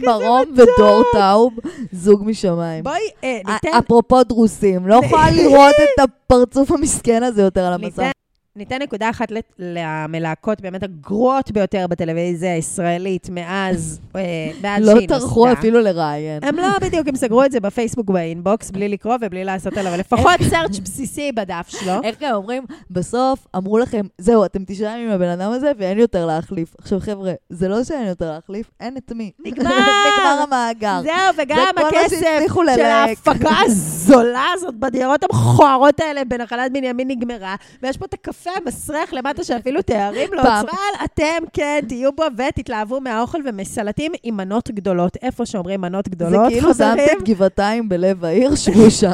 Speaker 1: מרום ודור טאוב, זוג משמיים.
Speaker 2: בואי, אה, ניתן...
Speaker 1: אפרופו דרוסים, לא יכולה לראות את הפרצוף המסכן הזה יותר על המסך.
Speaker 2: ניתן- נקודה אחת למלהקות באמת הגרועות ביותר בטלוויזיה הישראלית מאז, אה, מאז
Speaker 1: לא
Speaker 2: שהיא
Speaker 1: טרחו
Speaker 2: נוסדה.
Speaker 1: אפילו לראיין.
Speaker 2: הם לא בדיוק, הם סגרו את זה בפייסבוק באינבוקס, בלי לקרוא ובלי לעשות עליו לפחות סרצ' בסיסי בדף שלו.
Speaker 1: איך הם אומרים? בסוף אמרו לכם, זהו, אתם תישארים עם הבן אדם הזה ואין יותר להחליף. עכשיו, חבר'ה, זה לא שאין יותר להחליף, אין את מי.
Speaker 2: נגמר! (laughs)
Speaker 1: נגמר המאגר.
Speaker 2: זהו, וגם הכסף של. ההפקה הזולה הזאת בדירות המכוערות האלה בנחלת בנימין נגמרה, ויש פה את הקפה המסריח למטה שאפילו תארים לא אבל אתם כן תהיו בו ותתלהבו מהאוכל ומסלטים עם מנות גדולות. איפה שאומרים מנות
Speaker 1: זה
Speaker 2: גדולות,
Speaker 1: כאילו
Speaker 2: חברים?
Speaker 1: שמתם גבעתיים בלב העיר, שבו שם.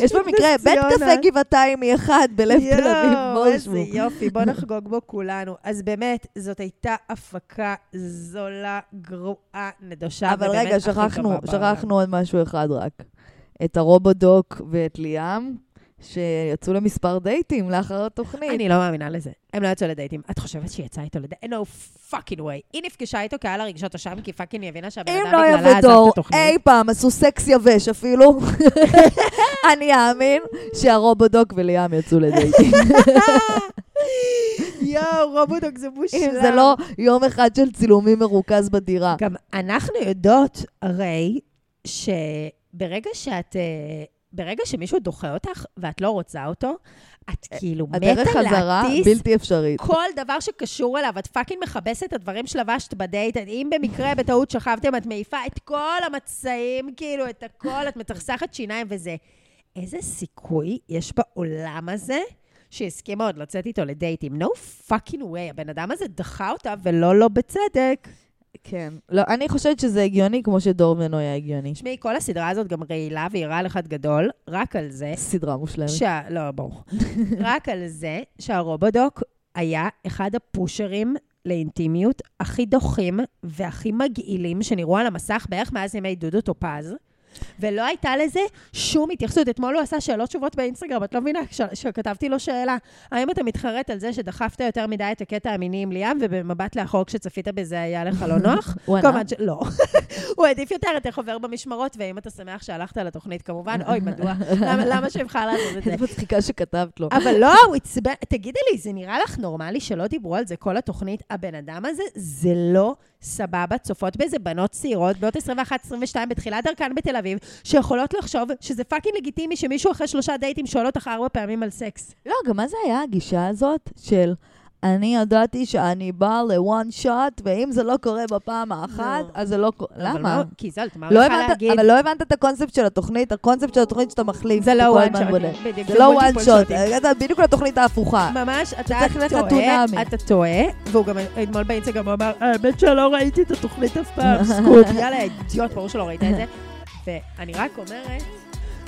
Speaker 1: יש במקרה בית. קפה גבעתיים מאחד בלב תל אביב, בואו
Speaker 2: איזה
Speaker 1: שבו.
Speaker 2: יופי, בוא נחגוג בו כולנו. אז באמת, זאת הייתה הפקה זולה, גרועה, נדושה,
Speaker 1: אבל רגע. שכחנו עוד משהו אחד רק. את הרובודוק ואת ליאם, שיצאו למספר דייטים לאחר התוכנית.
Speaker 2: אני לא מאמינה לזה. הם לא יצאו לדייטים. את חושבת שהיא יצאה איתו לדייט? No fucking way. היא נפגשה איתו כי היה לה רגשות אשם, כי fucking היא הבינה שהבן
Speaker 1: אם
Speaker 2: אדם
Speaker 1: לא
Speaker 2: בגללה עזב את התוכנית.
Speaker 1: אי פעם עשו סקס יבש אפילו, (laughs) אני אאמין שהרובודוק וליאם יצאו לדייטים. (laughs)
Speaker 2: יואו, רובודוק זה מושלם.
Speaker 1: אם זה לא יום אחד של צילומים מרוכז בדירה.
Speaker 2: גם אנחנו יודעות, הרי, שברגע שאת... אה, ברגע שמישהו דוחה אותך ואת לא רוצה אותו, את כאילו
Speaker 1: הדרך
Speaker 2: מתה
Speaker 1: חזרה
Speaker 2: להטיס
Speaker 1: בלתי אפשרית.
Speaker 2: כל דבר שקשור אליו, את fucking מכבסת את הדברים שלבשת בדייט, אם במקרה בטעות שכבתם, את מעיפה את כל המצעים, כאילו, את הכל, את מצחצחת שיניים וזה. איזה סיכוי יש בעולם הזה שהסכימה עוד לצאת איתו לדייטים? No fucking way, הבן אדם הזה דחה אותה ולא לא בצדק.
Speaker 1: כן. לא, אני חושבת שזה הגיוני כמו שדור ונויה הגיוני.
Speaker 2: תשמעי, כל הסדרה הזאת גם רעילה והיא רעל אחד גדול, רק על זה.
Speaker 1: סדרה מושלמת.
Speaker 2: שה... לא, ברור. (laughs) רק על זה שהרובודוק היה אחד הפושרים לאינטימיות הכי דוחים והכי מגעילים שנראו על המסך בערך מאז ימי דודו טופז. ולא הייתה לזה שום התייחסות. אתמול הוא עשה שאלות תשובות באינסטגרם, את לא מבינה? כש- שכתבתי לו שאלה, האם אתה מתחרט על זה שדחפת יותר מדי את הקטע המיני עם ליאם, ובמבט לאחור כשצפית בזה היה לך לא נוח?
Speaker 1: הוא ענה?
Speaker 2: שלא. (laughs) (laughs) הוא העדיף יותר את איך עובד במשמרות, ואם אתה שמח שהלכת לתוכנית, כמובן, אוי, מדוע? (laughs) למה למה שיבחר לעשות את זה?
Speaker 1: איזה מצחיקה שכתבת לו.
Speaker 2: אבל לא, הוא עצבן, תגידי לי, זה נראה לך נורמלי שלא דיברו על זה כל התוכנית? הבן אדם הזה, זה לא סבבה. צופות באיזה בנות צעירות, בנות 21-22, בתחילת דרכן בתל אביב, שיכולות לחשוב שזה fucking לגיטימי שמישהו אחרי שלושה דייטים שואל אותך ארבע פעמים על סקס.
Speaker 1: לא, גם מה זה היה הגישה הזאת של אני ידעתי שאני באה ל one shot, ואם זה לא קורה בפעם האחת,
Speaker 2: לא.
Speaker 1: אז זה לא קורה. למה?
Speaker 2: מה- כי זאת, מה
Speaker 1: לא
Speaker 2: יכול
Speaker 1: הבנת,
Speaker 2: להגיד?
Speaker 1: אבל לא הבנת את הקונספט של התוכנית, הקונספט של התוכנית שאתה מחליף.
Speaker 2: זה לא one. shot,
Speaker 1: זה לא one
Speaker 2: multiple shot.
Speaker 1: הגעת בדיוק לתוכנית ההפוכה.
Speaker 2: ממש, אתה טועה. אתה טועה, והוא גם אתמול באינסטגרם אמר, האמת שלא ראיתי את התוכנית אף פעם, (laughs) סקופ, יאללה, אידיוט, ברור שלא ראית את זה. (laughs) ואני רק אומרת,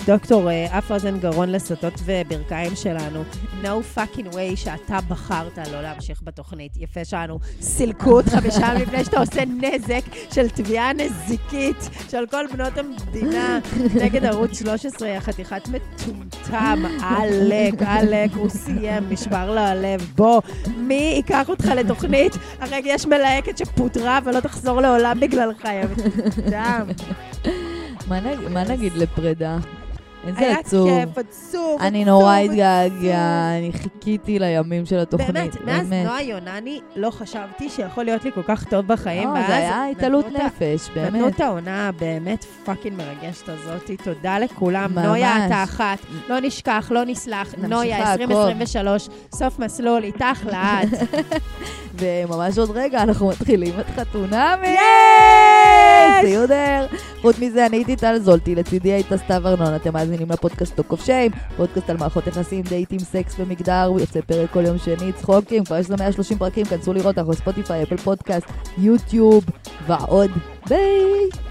Speaker 2: דוקטור אה, אף אוזן גרון לסטות וברכיים שלנו, no fucking way שאתה בחרת לא להמשיך בתוכנית. יפה שאנו סילקו אותך משם (laughs) לפני שאתה עושה נזק של תביעה נזיקית של כל בנות המדינה נגד ערוץ 13, יא חתיכת מטומטם, עלק, עלק, הוא סיים, נשבר לו הלב. בוא, מי ייקח אותך לתוכנית? הרגע יש מלהקת שפוטרה ולא תחזור לעולם בגללך, יא מטומטם.
Speaker 1: מה נגיד לפרידה? איזה
Speaker 2: היה
Speaker 1: עצוב.
Speaker 2: כיף, עצוב,
Speaker 1: אני נורא. התגעגע, אני חיכיתי לימים של התוכנית.
Speaker 2: באמת, מאז. נועה יונני לא חשבתי שיכול להיות לי כל כך טוב בחיים,
Speaker 1: לא, זה היה התעלות
Speaker 2: נתנו
Speaker 1: נפש,
Speaker 2: נתנו
Speaker 1: באמת.
Speaker 2: את העונה הבאמת fucking מרגשת הזאת. תודה לכולם. נויה, אתה אחת. לא נשכח, לא נסלח. נויה,
Speaker 1: לעקוב.
Speaker 2: 2023, סוף מסלול, איתך לעד. (laughs)
Speaker 1: וממש עוד רגע אנחנו מתחילים את חתונמי!
Speaker 2: yes!
Speaker 1: זה יותר. חוץ מזה, אני הייתי טל זולטי, לצידי הייתה סתיו ארנון, אתם מאזינים לפודקאסט Talk of Shame, פודקאסט על מערכות יחסים, דייטים, סקס ומגדר, הוא יוצא פרק כל יום שני, צחוקים, כבר יש לו 130 פרקים, כנסו לראות, אנחנו בספוטיפיי, Apple Podcast, יוטיוב ועוד. ביי!